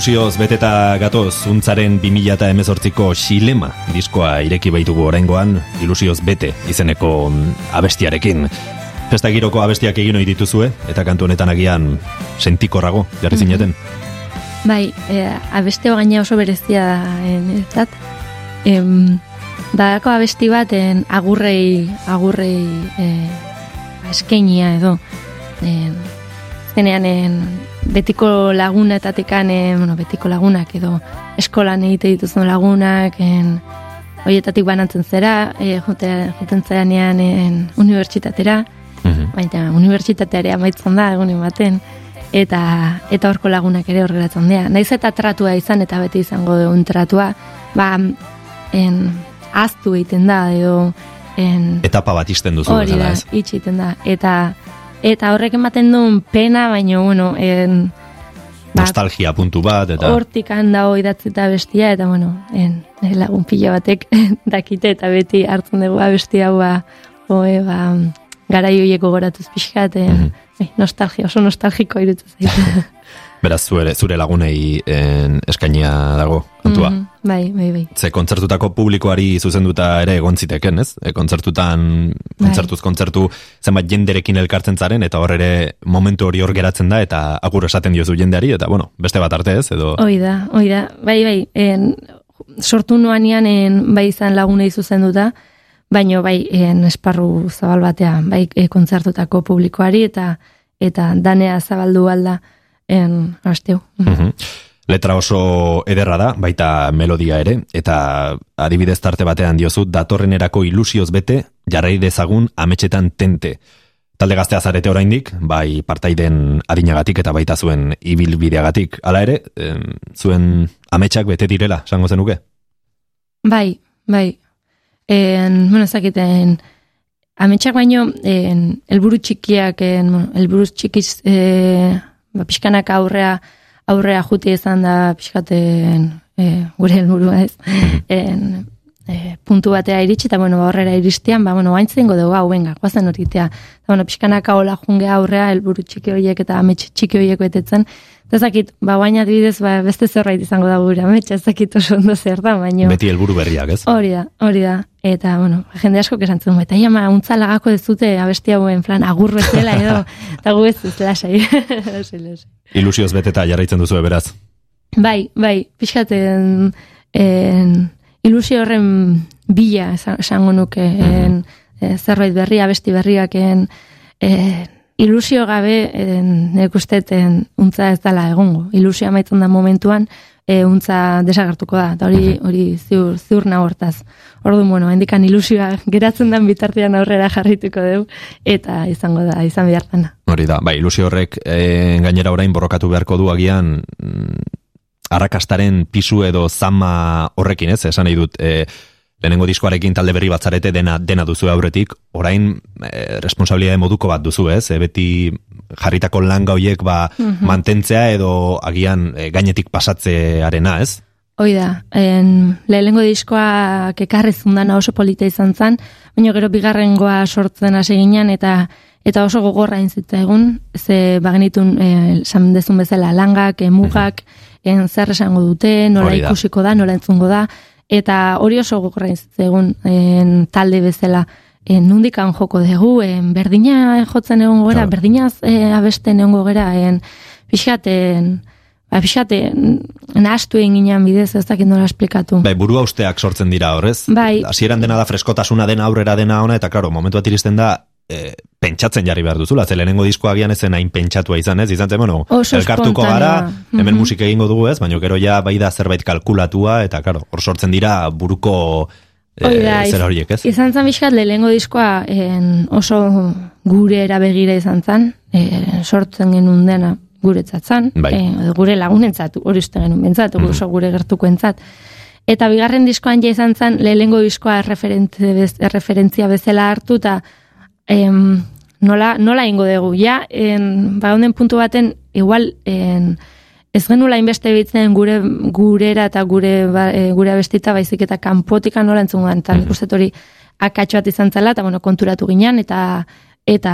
Ilusioz beteta gatoz untzaren 2018ko Xilema diskoa ireki baitugu oraingoan Ilusioz bete izeneko abestiarekin. Festa giroko abestiak egin ohi dituzue eta kantu honetan agian sentikorrago jarri zineten. Bai, e, abeste gaina oso berezia da, en, ezat. Em, Dadako abesti bat en, agurrei, agurrei e, eskenia edo. En, zenean en, betiko lagunetatekan, en, bueno, betiko lagunak edo eskolan egite dituzun lagunak, en, hoietatik banatzen zera, e, jute, juten zeranean en, unibertsitatera, Mhm. baina unibertsitateare amaitzen da egunen baten eta eta horko lagunak ere horrelatzen dira. Naiz eta tratua izan eta beti izango dugun tratua, ba en aztu egiten da edo en Etapa bat isten duzu hori da, ez. itxi egiten da eta eta horrek ematen duen pena, baino bueno, en ba, Nostalgia puntu bat eta hortik handa idatzita bestia eta bueno, en, lagun pila batek dakite eta beti hartzen dugu abesti hau ba, oe, ba, garai horiek gogoratuz pixkat, en, Mhm. bai, nostalgia, oso nostalgiko irutzen zait. beraz zure, zure lagunei en, eskainia dago kantua. Mhm, bai, bai, bai. Ze kontzertutako publikoari zuzenduta ere egon ziteken, ez? E, kontzertutan, kontzertuz kontzertu zenbat jenderekin elkartzen zaren, eta hor ere momentu hori hor geratzen da, eta agur esaten diozu jendeari, eta bueno, beste bat arte ez, edo... Hoi da, hoi da, bai, bai, en, sortu nuanean en, bai izan lagunei zuzenduta, baino bai en, esparru zabal batean, bai e, kontzertutako publikoari eta eta danea zabaldu alda en asteu. Mhm. Letra oso ederra da, baita melodia ere, eta adibidez tarte batean diozu, datorrenerako ilusioz bete, jarrai dezagun ametxetan tente. Talde gaztea zarete oraindik, bai partaiden adinagatik eta baita zuen ibilbideagatik. Hala ere, em, zuen ametsak bete direla, esango zenuke? Bai, bai. En, bueno, ezakiten, ametsak baino, en, elburu txikiak, en, elburu txikiz, e, ba, pixkanak aurrea, aurrea juti izan da pixkaten e, gure helburua ez. En, e, puntu batea iritsi, eta bueno, ba, horrera iristian, ba, bueno, hain zengo dugu, hau, venga, guazen horitea. Eta, bueno, pixkanaka hola junge aurrea, helburu txiki horiek eta amets txiki horiek betetzen. Eta ezakit, ba, baina adibidez, ba, beste zerbait izango da gure ametsa, ezakit oso ondo zer da, baino. Beti helburu berriak, ez? Hori da, hori da. Eta, bueno, jende asko esan zuen, eta ia ma, untza lagako ez dute abesti hauen plan, agur bezala edo, eta gu ez ez lasai. Ilusioz beteta jarraitzen duzu beraz. Bai, bai, pixkaten en, ilusio horren bila esan- esango nuke, en, eh, zerbait berria, abesti berriak, en, en, ilusio gabe nek usteten untza ez dela egongo. Ilusio amaitzen da momentuan, e, untza desagertuko da, eta hori hori ziur, ziur nago hortaz. Orduan, bueno, hendikan ilusioa geratzen den bitartean aurrera jarrituko dugu, eta izango da, izan behar dena. Hori da, bai, ilusio horrek e, gainera orain borrokatu beharko du agian mm, arrakastaren pisu edo zama horrekin, ez? Esan nahi dut, e, lehenengo diskoarekin talde berri batzarete dena dena duzu aurretik, orain e, responsabilitate moduko bat duzu, ez? E, beti jarritako langa hoiek ba mantentzea edo agian e, gainetik pasatzearena, ez? Hoi da, en, lehenengo diskoak ekarri zundana oso polita izan zen, baina gero bigarrengoa sortzen hasi ginen eta eta oso gogorra inzitza egun, ze bagenitun, dezun bezala, langak, eh, mugak, en, zer esango dute, nola da. ikusiko da, nola entzungo da, eta hori oso gogorra inzitza egun en, talde bezala, en, nundikan joko dugu, en, berdina jotzen egon gera, Claro. berdinaz eh, abesten egon gera, en, pixaten, ba, pixaten, nahastu egin ginen bidez, ez dakit nola esplikatu. Bai, burua usteak sortzen dira horrez. Bai. Hasieran dena da freskotasuna dena aurrera dena ona eta claro, momentu bat iristen da e, pentsatzen jarri behar duzula, ze lehenengo diskoa agian ezen hain pentsatua izan, ez? Izan zen, bueno, Oso elkartuko gara, hemen Mhm. musika egingo dugu, ez? Baina gero ja bai da zerbait kalkulatua eta claro, hor sortzen dira buruko e, Hori da, iz- zera horiek, ez? Izan zan bizkat lehenengo diskoa en, oso gure erabegira izan zan, e, sortzen genuen dena guretzat zan, Bai. E, gure lagunentzat, hori uste genuen bentzat, oso gure gertuko entzat. Eta bigarren diskoan ja izan zan, lehenengo diskoa erreferentzia bezala hartu, eta em, nola, nola ingo dugu, ja, en, ba honen puntu baten, igual, en, ez genula inbeste bitzen gure gurera eta gure ba, e, gure abestita baizik eta kanpotika nola entzun eta nik uste dut hori akatxo bat izan zela eta bueno, konturatu ginen eta eta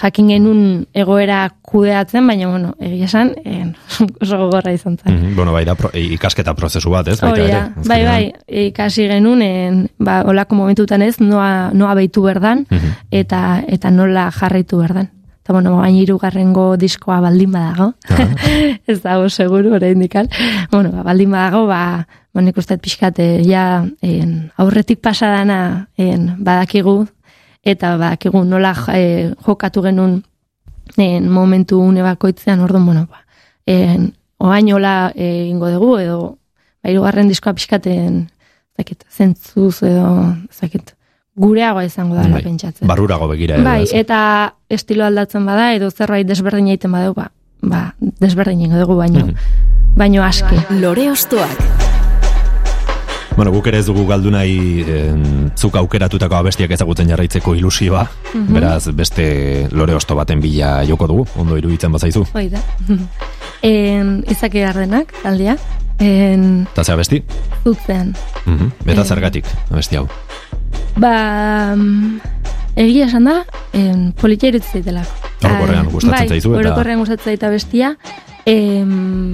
jakin genuen egoera kudeatzen, baina, bueno, egia esan, eh, oso gogorra izan zen. Mhm, Bueno, bai da pro, ikasketa prozesu bat, ez? Baita Hori ere. bai, bai, ikasi genuen, en, ba, olako momentutan ez, noa, noa behitu berdan, Mhm. eta, eta nola jarraitu berdan. Eta, bueno, baina irugarrengo diskoa baldin badago, ez dago seguru, orain dikal. Bueno, ba, baldin badago, ba, ba nik uste dut pixkat, eh, ja, en, aurretik pasadana en, badakigu, eta badakigu nola eh, jokatu genuen en, momentu une bakoitzean, orduan, bueno, ba, en, oain hola eh, ingo dugu, edo, ba, irugarren diskoa pixkaten, zakit, zentzuz edo, zakit, gureagoa izango dela Bai, pentsatzen. Barrurago begira edo, Bai, eta estilo aldatzen bada, edo zerbait desberdin egiten badeu, ba, ba, desberdin egingo dugu, baino, Mhm. baino aske. Lore ostoak. Bueno, guk ere ez dugu galdu nahi en, zuk aukeratutako abestiak ezagutzen jarraitzeko ilusioa, Mhm. beraz beste lore osto baten bila joko dugu, ondo iruditzen bazaizu. Hoi da. en, izaki gardenak, taldea, en, Eta ze abesti? zutzean. Mhm. Eta Eh. zergatik, abesti hau. Ba, mm, egia esan da, en, politia iruditzen zaitelako. Orokorrean Ah, gustatzen zaizu bai, eta- orokorrean gustatzen zaita bestia. Em,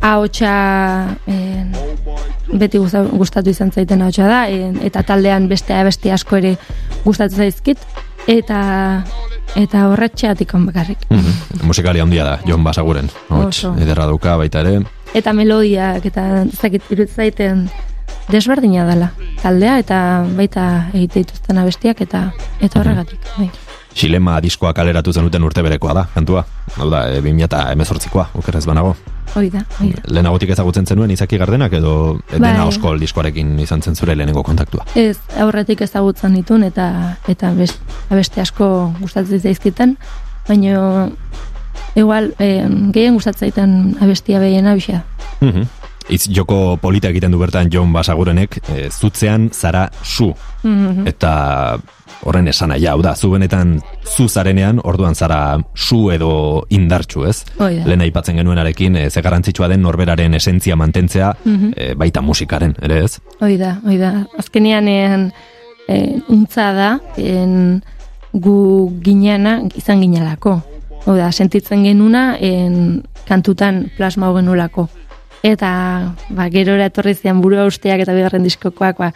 ahotsa en, beti gusta- gustatu izan zaiten ahotsa da, en, eta taldean beste abesti asko ere gustatzen zaizkit, eta eta horretxeatik bakarrik. Mhm. Musikali handia da, Jon Basaguren. Hots, ederra dauka baita ere. Eta melodiak, eta ez dakit iruditzen zaiten desberdina dela taldea, eta baita egite dituzten abestiak, eta eta horregatik. Bai. Xilema diskoa kaleratu zenuten urte berekoa da, kantua. Hau da, e, 2018koa, okerrez banago. Hoi da, hoi da. Lehenagotik ezagutzen zenuen izaki gardenak edo Bai. dena oskol diskoarekin izan zen zure lehenengo kontaktua. Ez, aurretik ezagutzen ditun eta eta best, abeste asko gustatzen zaizkitan, baina igual eh, gehien gustatzen abestia behiena bisa. Mhm. Itz joko polita egiten du bertan Jon Basagurenek, e, zutzean zara su. Mhm. Eta horren esana ja, hau da, zu benetan zu zarenean, orduan zara su edo indartxu, ez? Hoi da. Lehen aipatzen genuenarekin, e, ze garrantzitsua den norberaren esentzia mantentzea, Mhm. e, baita musikaren, ere ez? Hoi da, hoi da. Azkenean en, en, untza da en, gu gineana izan ginelako. Hau da, sentitzen genuna en, kantutan plasma genulako. Eta ba, gero etorri zian burua usteak eta bigarren diskokoak ba,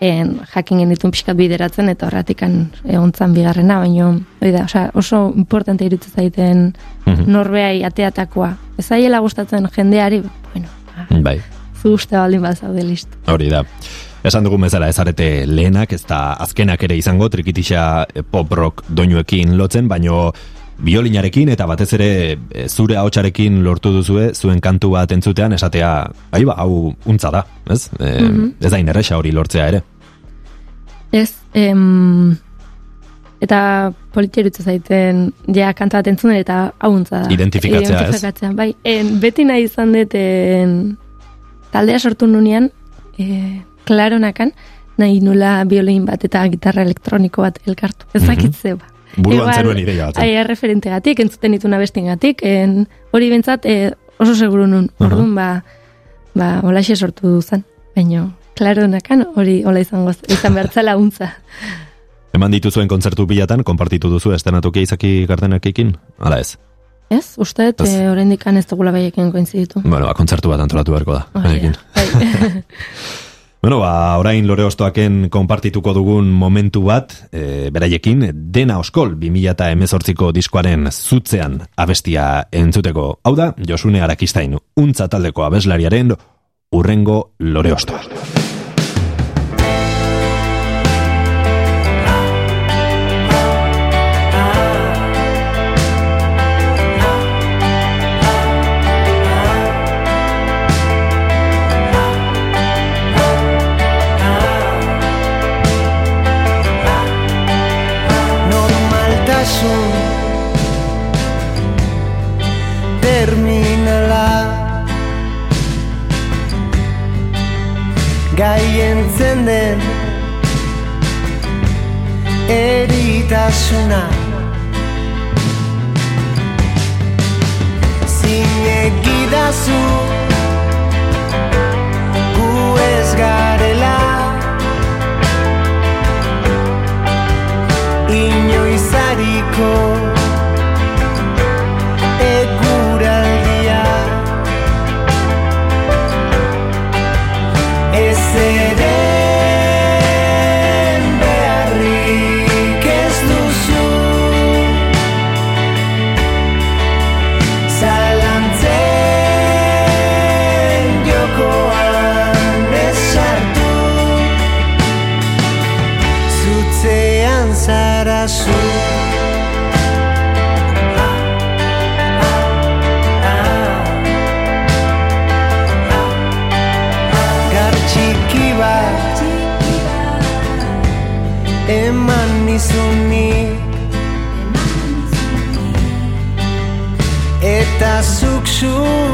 en, jakin genitun pixkat bideratzen eta horratikan egontzan bigarrena, baino hoi da, osea, oso importante iruditzen zaiten Mhm. norbeai ateatakoa. Ez aiela gustatzen jendeari, bueno, ba, Bai. zu uste baldin bazaude listo. Hori da. Esan dugun bezala ezarete lehenak, ez da azkenak ere izango, trikitixa eh, pop rock doinuekin lotzen, baino biolinarekin eta batez ere eh, zure ahotsarekin lortu duzue, zuen kantu bat entzutean, esatea, bai ba, hau untza da, ez? E, Mhm. Ez da inerresa hori lortzea ere. Ez, em, eta politieritza zaiten ja kanta bat entzun eta hauntza da. Identifikatzea, ez? Identifikatzea, bai. En, beti nahi izan dut en, taldea sortu nunean, e, klaronakan, nahi nula biolin bat eta gitarra elektroniko bat elkartu. Ez Mhm. dakit zeba. Buruan zenuen ideia bat. Ai, referentegatik, entzuten dituna bestingatik, en, hori bentsat e, oso seguru nun. Aha. Orduan, ba, ba, olaxe sortu duzan. Baina, klaronakan hori hola izango izan bertzala untza. Eman dituzuen kontzertu bilatan, konpartitu duzu estenatuki izaki gardenakekin? Hala ez? Ez, uste Ez. e, oraindik ez dugula behiekin koinziditu. Bueno, ba, kontzertu bat antolatu beharko da. Bai. Bueno, ba, orain lore ostoaken konpartituko dugun momentu bat, e, beraiekin, dena oskol 2000 emezortziko diskoaren zutzean abestia entzuteko. Hau da, Josune Arakistain, untza taldeko abeslariaren urrengo lore ostoa. Eritasuna. Zinegidazu gu ez garela. Inoiz sarà su Gartxiki bat Eman nizuni Eta zuk zuen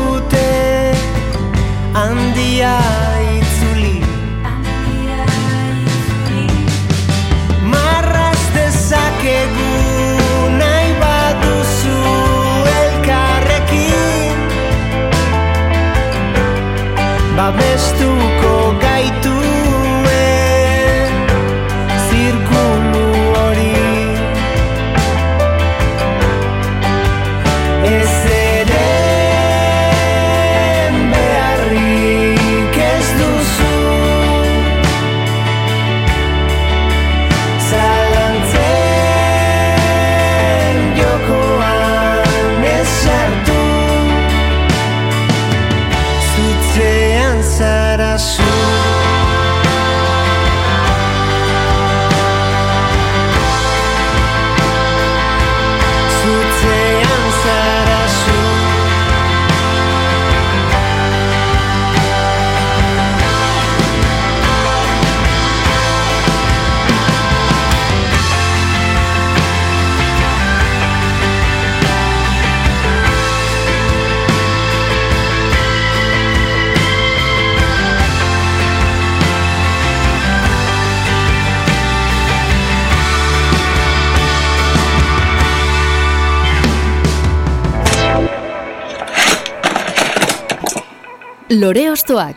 Lore Ostoak.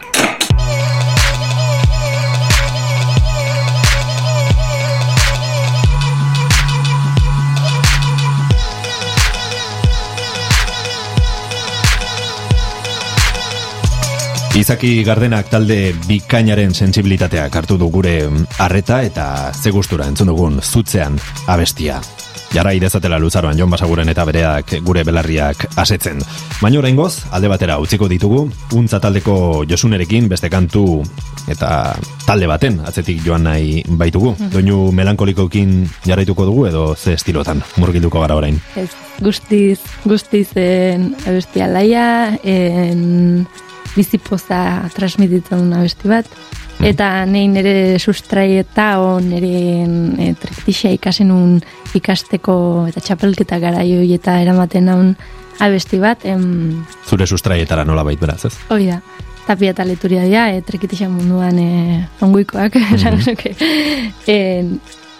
Izaki Gardenak talde bikainaren sentsibilitateak hartu du gure harreta eta ze gustura entzun dugun zutzean abestia. Jara idezatela luzaroan Jon Basaguren eta bereak gure belarriak asetzen. Baina oraingoz alde batera utziko ditugu, untza taldeko Josunerekin beste kantu eta talde baten atzetik joan nahi baitugu. Doinu melankolikokin jarraituko dugu edo ze estilotan murgilduko gara orain. Ez, guztiz, guztiz en abesti alaia, en bizipoza transmititzen abesti bat, eta nei nire sustraieta o nire e, trektixa ikasen un ikasteko eta txapelketa garaio eta eramaten naun abesti bat, em, Zure sustraietara nola bait beraz, ez? hoi da, tapia eta leturia dira, e, trekitixa munduan e, onguikoak, esan nuke. En,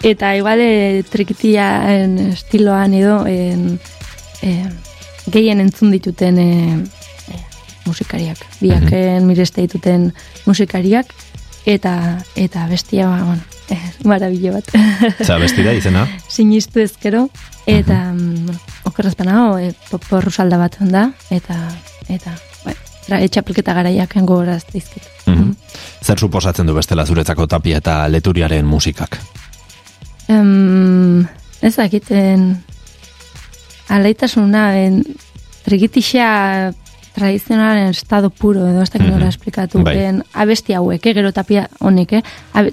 eta igual e, trekitiaen estiloan edo en, e, gehien entzun dituten e, musikariak, biaken mireste dituten musikariak, eta eta bestia, ba, bueno, e, marabilo bat. Za bestida izena? Sinistu ezkero, eta mm, okerrazpana, e, porru salda bat da, eta, eta, bai, etxapelketa garaiak gogoraz dizkit. Mhm. Zer suposatzen du bestela zuretzako tapia eta leturiaren musikak? Em, ez dakiten alaitasuna en, trigitixa tradizionalen estado puro edo ez dakit nola Mhm. esplikatu Bai. en, abesti hauek, eh, gero tapia honek, eh?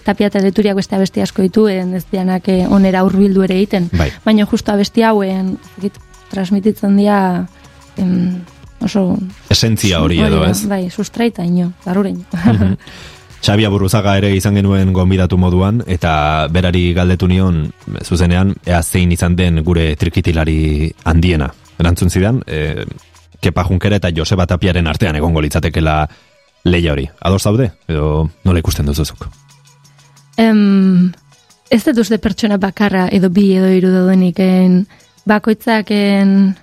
Tapia eta leturiak beste abesti asko ditu, en, ez dianak eh, onera hurbildu ere egiten. Bai. Baina justo abesti hauen, ez transmititzen dira em, oso... Esentzia hori edo, ez? Bai, sustraita ino, garurein. Mhm. Xabi Aburruzaga ere izan genuen gonbidatu moduan, eta berari galdetu nion, zuzenean, ea zein izan den gure trikitilari handiena. Erantzun zidan, e, Kepa Junkera eta Joseba Tapiaren artean egongo litzatekela leia hori. Ados zaude? Edo nola ikusten duzuzuk? Em, ez dut uste pertsona bakarra edo bi edo hiru daudenik en, bakoitzak en,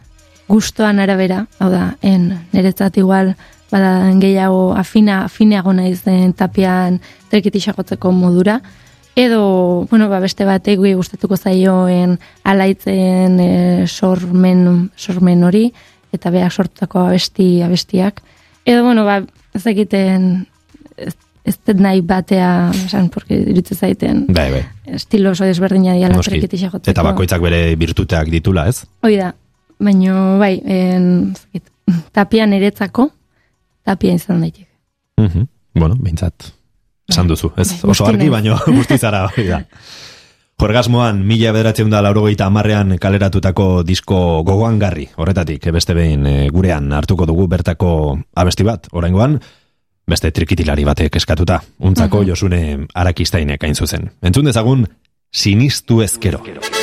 gustoan arabera, hau da, en, niretzat igual bada gehiago afina, afineago naiz den tapian trekitixakotzeko modura, edo, bueno, ba, beste batek gustatuko zaioen alaitzen e, sormen, sormen hori, eta beak sortutako abesti, abestiak. Edo, bueno, ba, ez egiten ez, ez nahi batea, esan, porque irutzen zaiten Bai, bai. estilo oso desberdina diala Noski. trekitixakotzeko. Eta bakoitzak bere birtuteak ditula, ez? Hoi da, baino, bai, en, ez dakit, tapia niretzako, tapia izan daiteke. Mhm. Bueno, behintzat, esan duzu, ez? bai, Oso argi, baino guztizara hori da. Jorgasmoan, mila bederatzen da laurogeita amarrean kaleratutako disko gogoan garri, horretatik, beste behin eh, gurean hartuko dugu bertako abesti bat, oraingoan, beste trikitilari batek eskatuta, untzako josune arakistainek hain zuzen. Entzun dezagun, sinistu ezkero. Pinpinin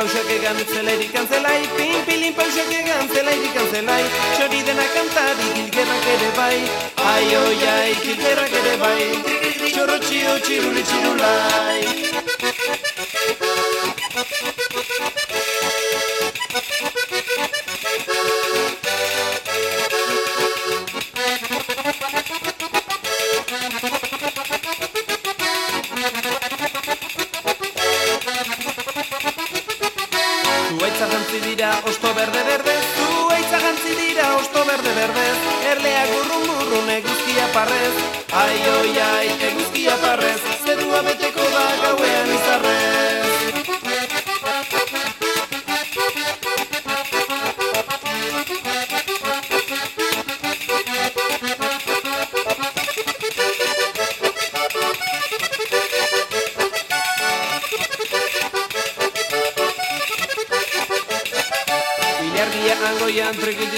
pausak egan zelerik antzera zelai, pin pilin pausak egan zelai dikan zelai, txori dena kantari kilgerrak ere bai, ai oi ai kilgerrak ere bai, txorro txio txiruli txirulai. Osto berde berde Erleak burrun burrun eguzkia parrez Ai oi ai eguzkia parrez Zerua beteko da gauean izarrez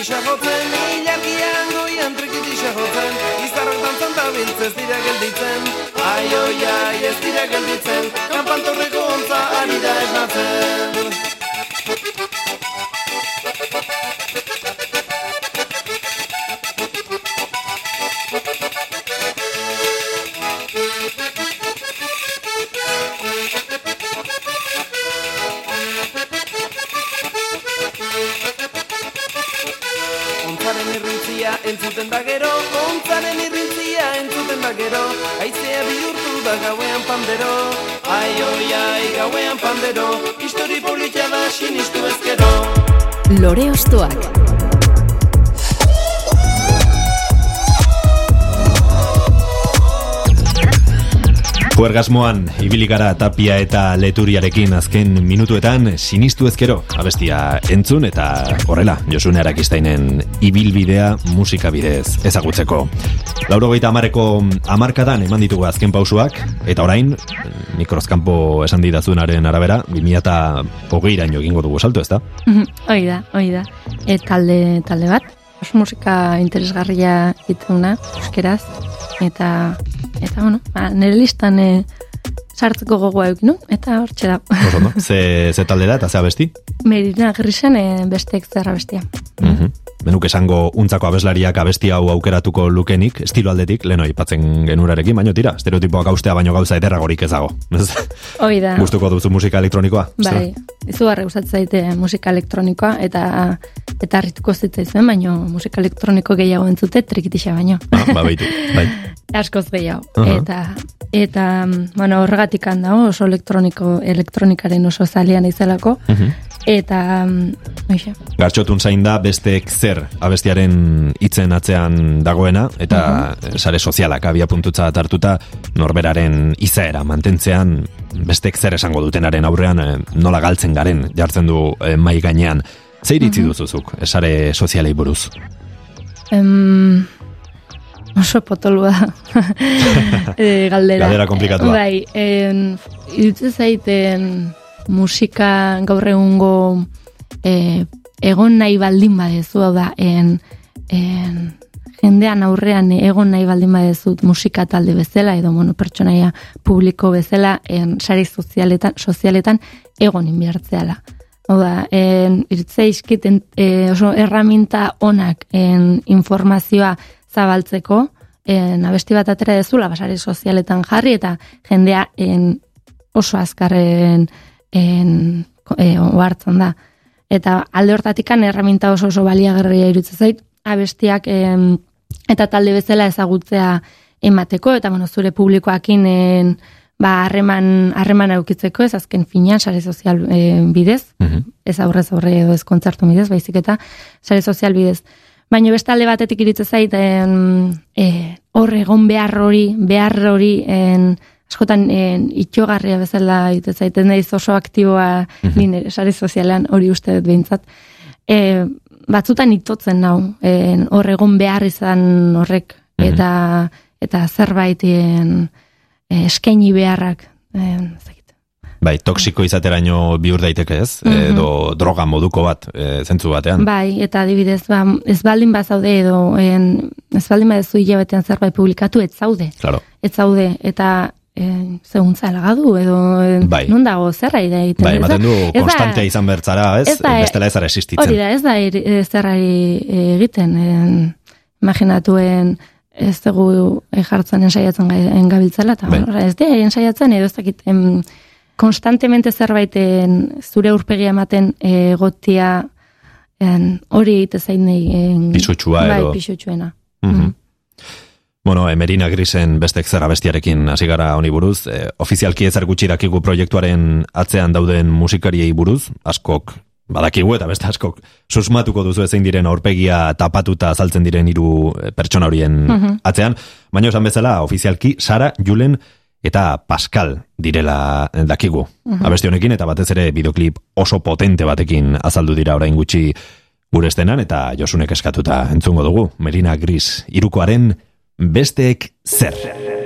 trikitisa jotzen Ilargia angoian trikitisa jotzen. Izarrak dantzan da biltzez dira gelditzen. Ai oi ai ez dira gelditzen. Kanpantorreko ontza ari da esnatzen da gauean pandero. Ai oi ai gauean pandero. Histori politia da sinistu ezkero. Lore Ostoak. Puergasmoan, ibili gara tapia eta leturiarekin azken minutuetan sinistu ezkero abestia entzun eta horrela Josune Arakiztainen ibilbidea musika bidez ezagutzeko. Lauro gaita amareko amarkadan eman ditugu azken pausuak eta orain, mikrozkampo esan didazunaren arabera, 2000 eta hogeiraino egingo dugu salto, ezta? Mhm, Hoi da, hoi da. E, talde, talde bat, musika interesgarria ituna, euskeraz, eta, eta bueno, ba, nire listan e, sartzeko gogoa eukin, eta hor da. Oso, no? Ze, ze talde da eta ze abesti? Merina grisen e, besteek zerra bestia. Mhm. Benuk esango untzako abeslariak abesti hau aukeratuko lukenik, estilo aldetik, leno aipatzen genurarekin, baino tira, estereotipoak haustea baino gauza ederragorik ez dago. Hoi da. Gustuko duzu musika elektronikoa? Bai, izugarri gustatzen zaite musika elektronikoa eta eta harrituko zitzaizuen, baino musika elektroniko gehiago entzute trikitixa baino. Ah, ba, baitu, bai. Askoz gehiago. Aha. Eta eta mm, bueno, horregatik dago oso elektroniko elektronikaren oso zalean izelako. Mhm. Eta mm, hoxe. Gartxotun zain da besteek zer abestiaren hitzen atzean dagoena eta sare sozialak abia puntutza hartuta norberaren izaera mantentzean besteek zer esango dutenaren aurrean eh, nola galtzen garen jartzen du eh, mai gainean. Ze iritzi duzuzuk, eh, sare sozialei buruz? Em, oso potolua e, galdera. Galdera konplikatua. Bai, en, zaiten musika gaur egungo e, egon nahi baldin badezu, hau da, en, en, jendean aurrean egon nahi baldin badezut musika talde bezala, edo bueno, pertsonaia publiko bezala, en, sari sozialetan, sozialetan egon inbiartzeala. Hau da, en, irtzea iskiten e, oso erraminta onak en, informazioa zabaltzeko, en, abesti bat atera dezula, basari sozialetan jarri, eta jendea en, oso azkarren en, e, ohartzen da. Eta alde hortatikan erraminta oso oso baliagarria iruditzen zait, abestiak em, eta talde bezala ezagutzea emateko, eta bueno, zure publikoakin en, ba, harreman harreman aukitzeko, ez azken finean, sare sozial e, bidez, Mhm. ez aurrez aurre edo ez kontzertu bidez, baizik eta sare sozial bidez. Baina beste alde batetik iritze zait, en, e, hor egon behar hori, behar hori, en, askotan en, itxogarria bezala zaiten naiz oso aktiboa nire sare sozialean hori uste dut behintzat. E, batzutan itotzen nau, en, hor egon behar izan horrek, eta, eta zerbait en, eskaini beharrak, en, ez dakit. Bai, toksiko izateraino bihur daiteke ez, edo droga moduko bat, e, zentzu batean. Bai, eta adibidez, ba, ez baldin bazaude edo en, ez baldin badezu hilabetean zerbait publikatu, ez zaude. Claro. Ez zaude, eta e, zehuntza lagadu, edo e, Bai. non dago zerra ide egiten. Bai, ematen du konstantea izan bertzara, ez? ez da- Bestela ez existitzen. Hori da, ez da eri- ez zerrari e, egiten. En, imaginatuen ez dugu jartzen ensaiatzen engabiltzala, eta Bai. ez da ensaiatzen edo ez dakit, em, konstantemente zerbaiten zure urpegia ematen e, gotia en, hori egite zain nahi. Pisutxua bai, edo- pisutxuena. Mhm. Bueno, Emerina Grisen bestek zera bestiarekin hasi gara honi buruz, e, ofizialki ezer gutxi dakigu proiektuaren atzean dauden musikariei buruz, askok badakigu eta beste askok susmatuko duzu zein diren aurpegia tapatuta azaltzen diren hiru eh, pertsona horien Mhm. atzean, baina esan bezala ofizialki Sara, Julen eta Pascal direla eh, dakigu. Mhm. Abesti honekin eta batez ere bideoklip oso potente batekin azaldu dira orain gutxi gure estenan eta Josunek eskatuta entzungo dugu. Merina Gris irukoaren besteek zer.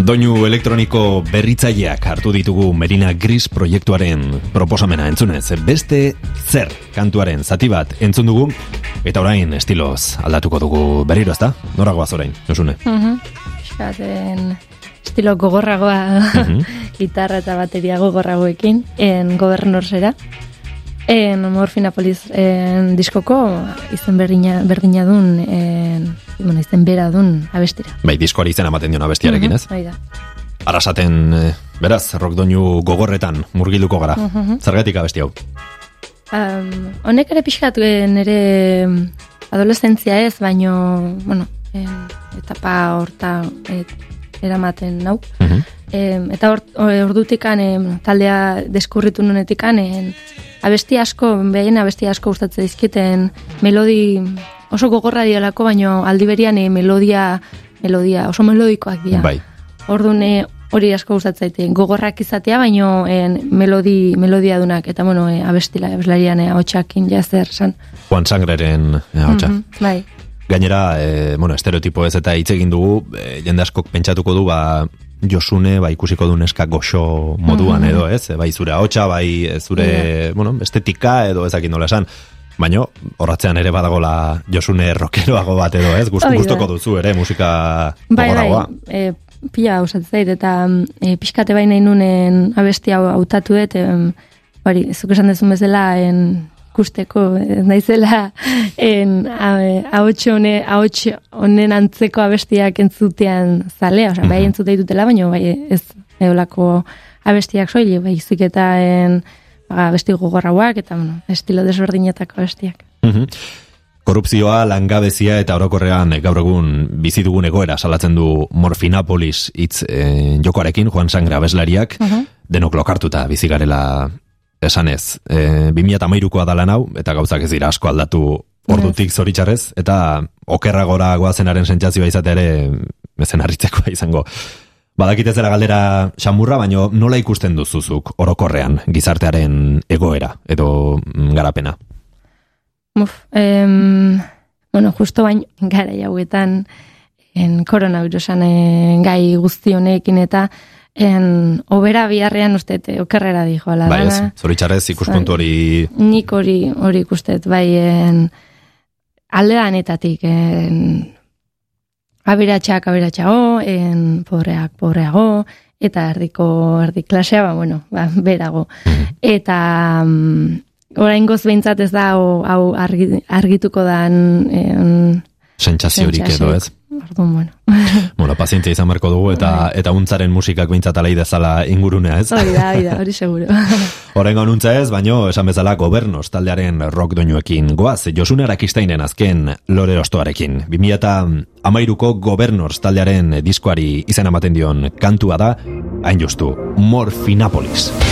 Doinu elektroniko berritzaileak hartu ditugu Merina Gris proiektuaren proposamena entzunez. Beste zer kantuaren zati bat entzun dugu, eta orain estiloz aldatuko dugu berriro ezta? Noragoaz orain, Josune? Eskaten estilo gogorragoa Mhm. gitarra eta bateria gogorragoekin en gobernorsera. En Morfinapolis en diskoko izen berdina, berdina dun en, bueno, izen bera dun abestira. Bai, diskoari izena ematen diona bestiarekin, ez? Mhm, hori da. Arasaten, eh, beraz, rock doinu gogorretan murgilduko gara. Mhm. Zergatik abesti hau? Um, honek ere pixkat eh, nire adolescentzia ez, baino, bueno, en, etapa horta et, eramaten nau. Mhm. Em, eta hor, ordutikan em, taldea deskurritu nunetikan en, abesti asko, behaien abesti asko gustatzen dizkiten melodi oso gogorra dialako, baino aldi berian eh, melodia, melodia oso melodikoak dira. Bai. Orduan eh, hori asko gustatzen zaite. Gogorrak izatea, baino en, melodi, melodia dunak, eta bueno, e, abestila, abeslarian hotxakin jazer san. Juan Sangreren eh, ahotsa. Mhm, bai. Gainera, e, bueno, estereotipo ez eta hitz egin dugu, e, jende askok pentsatuko du, ba, Josune, ba, ikusiko du neska goxo moduan Mhm. edo, ez? Bai zure ahotsa, bai e, zure, bueno, estetika edo ezakin nola esan. Baino, horratzean ere badagola Josune rockeroago bat edo, ez? Gust, gustoko duzu ere musika Bai, bai, e, pila zait, eta e, pixkate bai nahi nunen abesti hau hautatu dut, em, hori, zuk esan dezun bezala, en, ikusteko, ez naizela, en, ahots hone, ahots honen antzeko abestiak entzutean zalea, osea, bai entzute ditutela, baina bai ez eolako abestiak soili, bai eta en, ba, abesti gogorrauak, eta, bueno, estilo desberdinetako abestiak. Mhm. Korrupzioa, langabezia eta orokorrean eh, gaur egun bizi dugun egoera salatzen du Morfinapolis hitz eh, jokoarekin Juan Sangre abeslariak Mhm. denok lokartuta bizi garela esanez. E, 2013koa da lan hau eta gauzak ez dira asko aldatu ordutik zoritxarrez eta okerragora goazenaren sentsazioa izate ere bezen harritzekoa izango. Badakit ez dela galdera xamurra, baino nola ikusten duzuzuk orokorrean gizartearen egoera edo mm, garapena? Uf, em, bueno, justo bain gara hauetan en koronavirusan gai guzti honekin eta en obera biharrean uste okerrera dijo la Bai dana. zoritxarrez ikuspuntu hori Nik hori hori ikustet bai en aldeanetatik en aberatsak aberatsago, en pobreak pobreago eta erdiko erdi klasea ba bueno, ba berago. Eta mm, oraingoz behintzat ez da hau, hau argi, argituko dan en, sentsaziorik edo ez. Orduan, bueno. Bueno, pazientzia izan beharko dugu eta eta untzaren musikak behintzat alai dezala ingurunea ez. Hori da, hori da, hori seguro. Horrengo nuntza ez, baino esan bezala gobernos taldearen rock doinuekin goaz, Josune Arakistainen azken lore ostoarekin. 2000 eta amairuko gobernors taldearen diskoari izan ematen dion kantua da, hain justu, Morfinapolis. Korrupzio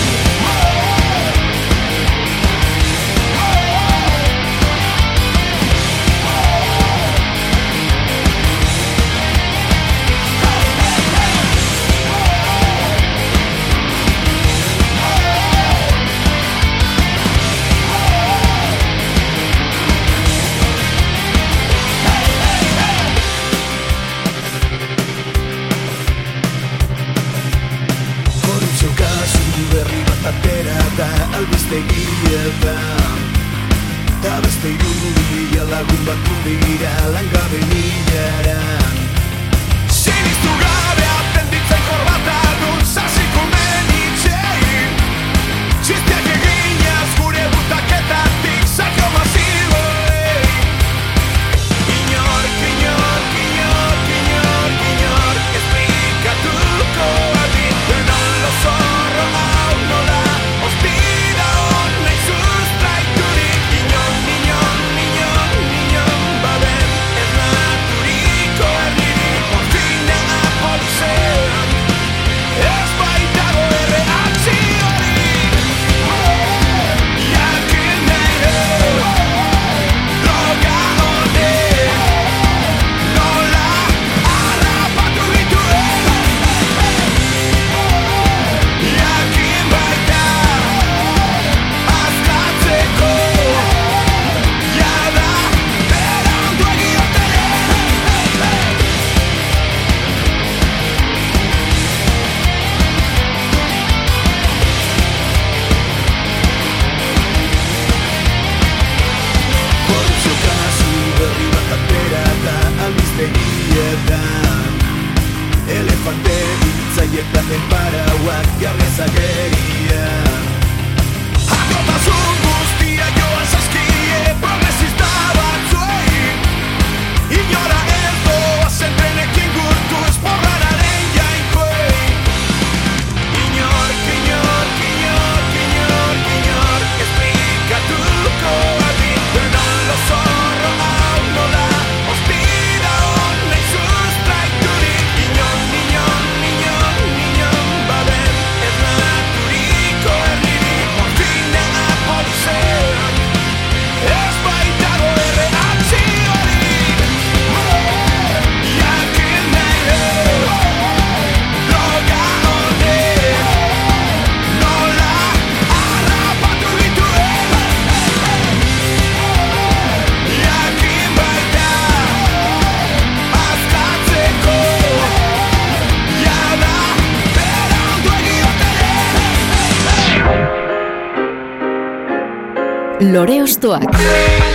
Lore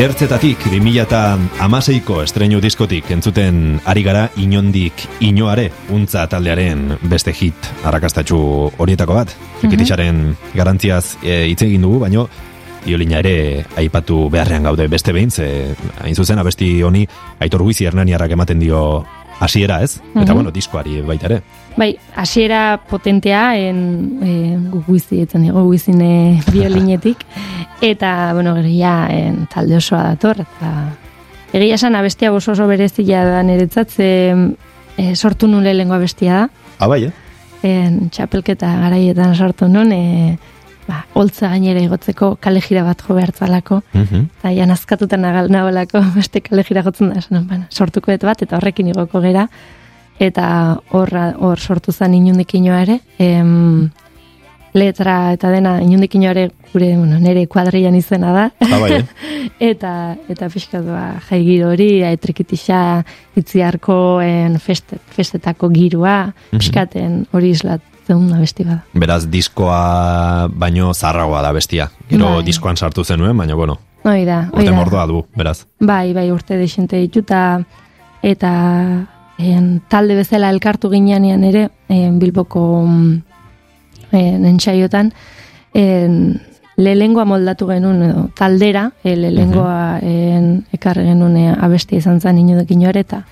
Ertzetatik 2006ko estreinu diskotik entzuten ari gara inondik inoare untza taldearen beste hit arrakastatxu horietako bat. Trikitixaren garantziaz e, hitz egin dugu, baino iolina ere aipatu beharrean gaude beste behin, ze hain zuzen abesti honi aitor guizi hernaniarrak ematen dio hasiera ez? Eta Mhm. bueno, diskoari baita ere. Bai, hasiera potentea en e, guizi etzen digo guizine biolinetik eta bueno, gero ja en, talde osoa dator eta egia esan abestia oso oso berezia da niretzat ze e, sortu nun lehengo abestia da. Ah, bai, eh? En, txapelketa garaietan sortu nun e, ba, holtza gainera igotzeko kale jira bat jo behartzalako. Mhm. Eta ja nazkatuta nagal nagoelako beste kale jira jotzen da, esan, bueno, sortuko bat, eta horrekin igoko gera, eta horra, hor sortu zen inundik ere, em, letra eta dena inundik ere gure, bueno, nire kuadrian izena da, Ah, bai, eh? eta eta pixkatua jai giro hori, aitrikitisa itziarko en feste, festetako girua, Mhm. pixkaten hori islatzen da besti bada. Beraz, diskoa baino zarragoa da bestia. Gero Bai. diskoan sartu zenuen, baina bueno, Hoi da, hoi urte mordoa du, beraz. Bai, bai, urte desente dituta eta en, talde bezala elkartu ginean ere en, Bilboko mm, en, entsaiotan en, lehengoa moldatu genuen edo taldera, e, lehengoa en, ekarri genuen e, abestia izan zen inudek inoare eta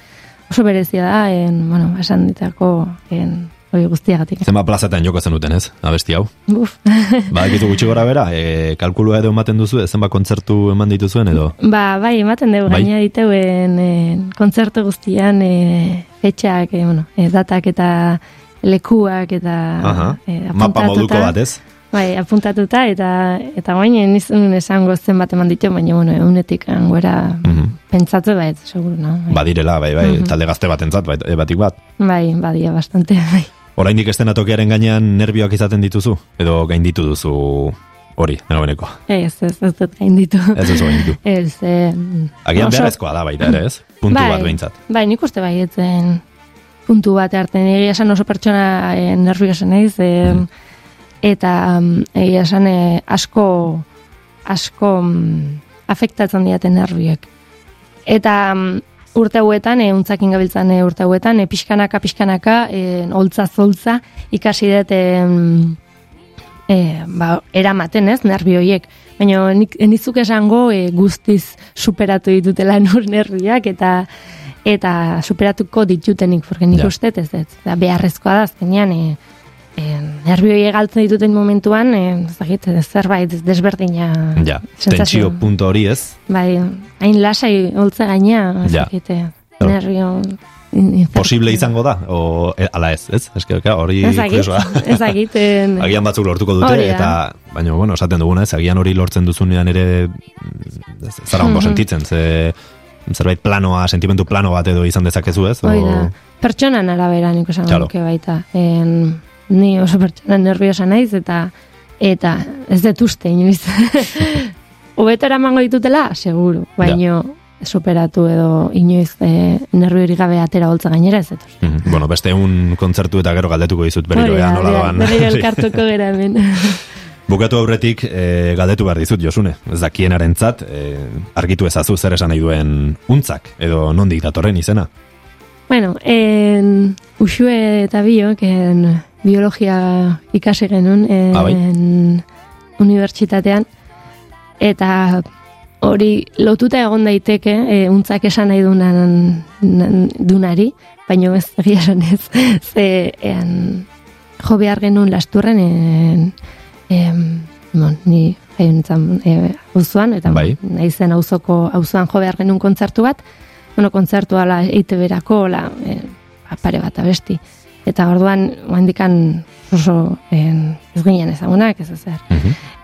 oso berezia da, en, bueno, esan ditako en, hori guztiagatik. Zenba plazatan joko zenuten ez, abesti hau. Buf. Badakizu gutxi gora bera, e, kalkulua edo ematen duzu, zenba kontzertu eman dituzuen edo? Ba, bai, ematen dugu, Bai. gaina diteuen e, kontzertu guztian e, fetxak, e, bueno, e, datak eta lekuak eta Aha, e, mapa apuntatuta. moduko bat ez? Bai, apuntatuta eta eta bain nizun esango zenbat eman ditu, baina bueno, egunetik angoera Mhm. pentsatu bait, seguru, no? Bai, Badirela, bai, bai, Mhm. talde gazte bat entzat, bai, e, batik bat. bai badia bastante, bai. Oraindik estenatokiaren gainean nerbioak izaten dituzu? Edo gainditu duzu hori, nagoeneko? Ez, ez, ez dut gain ditu. Ez duzu gainditu. Ez, eh, Agian oso- beharrezkoa da baita ere, ez? Puntu bat behintzat. Bai, nik uste baietzen puntu bat hartzen. Egia esan oso pertsona e, nerviosa naiz, e, eta mm, egia esan eh, asko, asko mm, afektatzen diaten nerviek. Eta mm, urte hauetan, e, untzakin gabiltzan e, urte hauetan, e, pixkanaka, pixkanaka, e, holtza zoltza, ikasi dut e, e, ba, eramaten ez, nervioiek. Baina nik nizuk esango e, guztiz superatu ditutela nur nerviak eta eta superatuko ditutenik, porque nik Ja. uste ez ez. Da, beharrezkoa da azkenean e, nervioi galtzen dituten momentuan, e, dakit, zerbait desberdina Ja, tentsio punto hori ez? Bai, hain lasai holtza gaina, Ja. dakit, e, Claro. nervio... Posible izango da? O, e, ala ez, ez? Eske, hori Ez dakit, kuriosoa. ez dakit. en- Agian batzuk lortuko dute, Hori da. eta, baina, bueno, esaten duguna, ez, agian hori lortzen duzunean ere, mm, ez- zara ondo Mhm. sentitzen, ze, zerbait planoa, sentimentu plano bat edo izan dezakezu, ez? Hoi da. Pertsonan arabera nik nuke baita. En, ni oso pertsona nerviosa naiz eta eta ez dut uste inoiz. Hobeto eramango ditutela, seguru. Baino superatu edo inoiz e, nerviori gabe atera holtza gainera ez dut uste. Mhm. Bueno, beste un kontzertu eta gero galdetuko dizut berriro ea nola doan. Berriro elkartuko gera hemen. Bukatu aurretik e, galdetu behar dizut, Josune. Ez dakienarentzat, e, argitu ezazu zer esan nahi duen untzak, edo nondik datorren izena. Bueno, en, usue eta biok en, biologia ikasi genuen en, Ah, bai? unibertsitatean eta hori lotuta egon daiteke e, untzak esan nahi dunan, nan- dunari, baino ez egia esan ez, ze en, jo behar genuen lasturren en, em, bon, ni jaio nintzen e, auzoan, eta Bai. naizen auzoko auzoan jo behar genuen kontzertu bat, bueno, kontzertu ala EITB-erako, la, e, pare bat abesti. Eta orduan, handikan oso en, ez ginen ezagunak, ez ezer.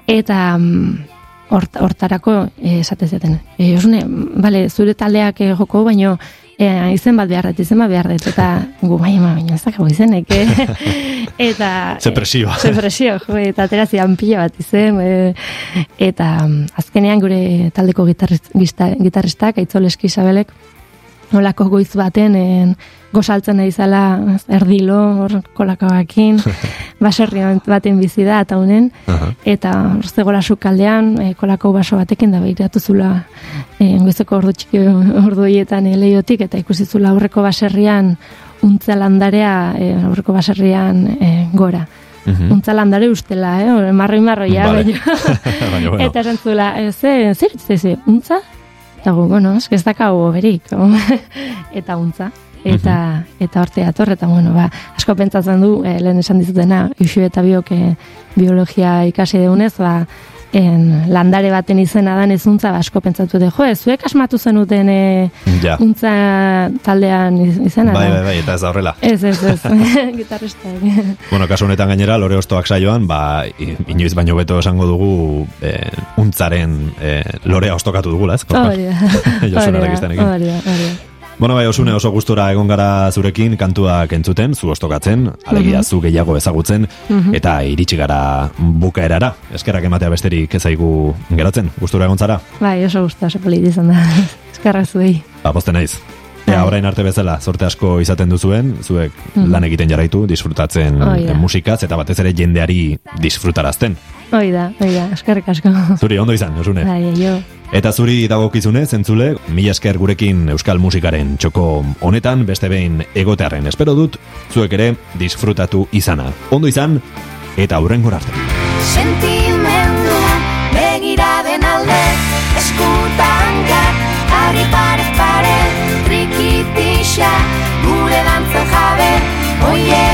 Eta mm, hort, hortarako eh, esate zeten. E, osune, bale, zure taldeak eh, joko, baino e, izen bat behar dut, izen bat behar dut. Eta gu, bai, ma, baina ez dago izenek, eh? eta... Ze presio. Ze presio, jo, eta atera zidan pila bat izen. E, eta mm, azkenean gure taldeko gitarrist, gista- gitarristak, Aitzoleski Isabelek, olako goiz baten en, gozaltzen nahi zala erdilo hor kolakabakin baserri baten bizi da eta unen eta hor zegoela sukaldean e, kolako baso batekin da behiratu zula e, goizeko ordu txiki ordu hietan e, leiotik eta ikusi zula aurreko baserrian untza landarea e, aurreko baserrian e, gora Mhm. untza landare ustela, eh? marroi marroia, Vale. baina bueno. Eta esan zula, ze, zer, ze, ze, untza? Eta gu, bueno, ez dakau berik. eta untza. Eta, eta horte ator, eta bueno, ba, asko pentsatzen du, e, lehen esan dizutena, Iuxu eta biok e, biologia ikasi deunez, ba, en, landare baten izena dan ez untza, ba, asko pentsatu de, jo, ez, zuek asmatu zenuten e, Ja. untza taldean iz- izena. Bai, bai, bai, eta ez da horrela. Ez, ez, ez, gitarristak. Bueno, kasu honetan gainera, lore ostoak saioan, ba, inoiz baino beto esango dugu eh, untzaren eh, lorea ostokatu dugula, ez? Hori da, Josune hori da, Bueno, bai, osune oso gustura egon gara zurekin, kantuak entzuten, zu ostokatzen, alegia zu gehiago ezagutzen, eta iritsi gara bukaerara. Eskerrak ematea besterik ezaigu geratzen, gustura egon zara, Bai, oso gustu, oso polit izan da. Eskerrak zuei. ba, pozten naiz. Ea, Bai. orain arte bezala, sorte asko izaten duzuen, zuek lan egiten jarraitu, disfrutatzen Hoi da. eh, musikaz, eta batez ere jendeari disfrutarazten. Hoi da, hoi da, eskerrik asko. Zuri, ondo izan, Josune. Bai, jo. Eta zuri dagokizune, zentzule, mila esker gurekin euskal musikaren txoko honetan, beste behin egotearen espero dut, zuek ere disfrutatu izana. Ondo izan, eta aurren arte. Sentimendu gure lantzak jabe, oie! Oh.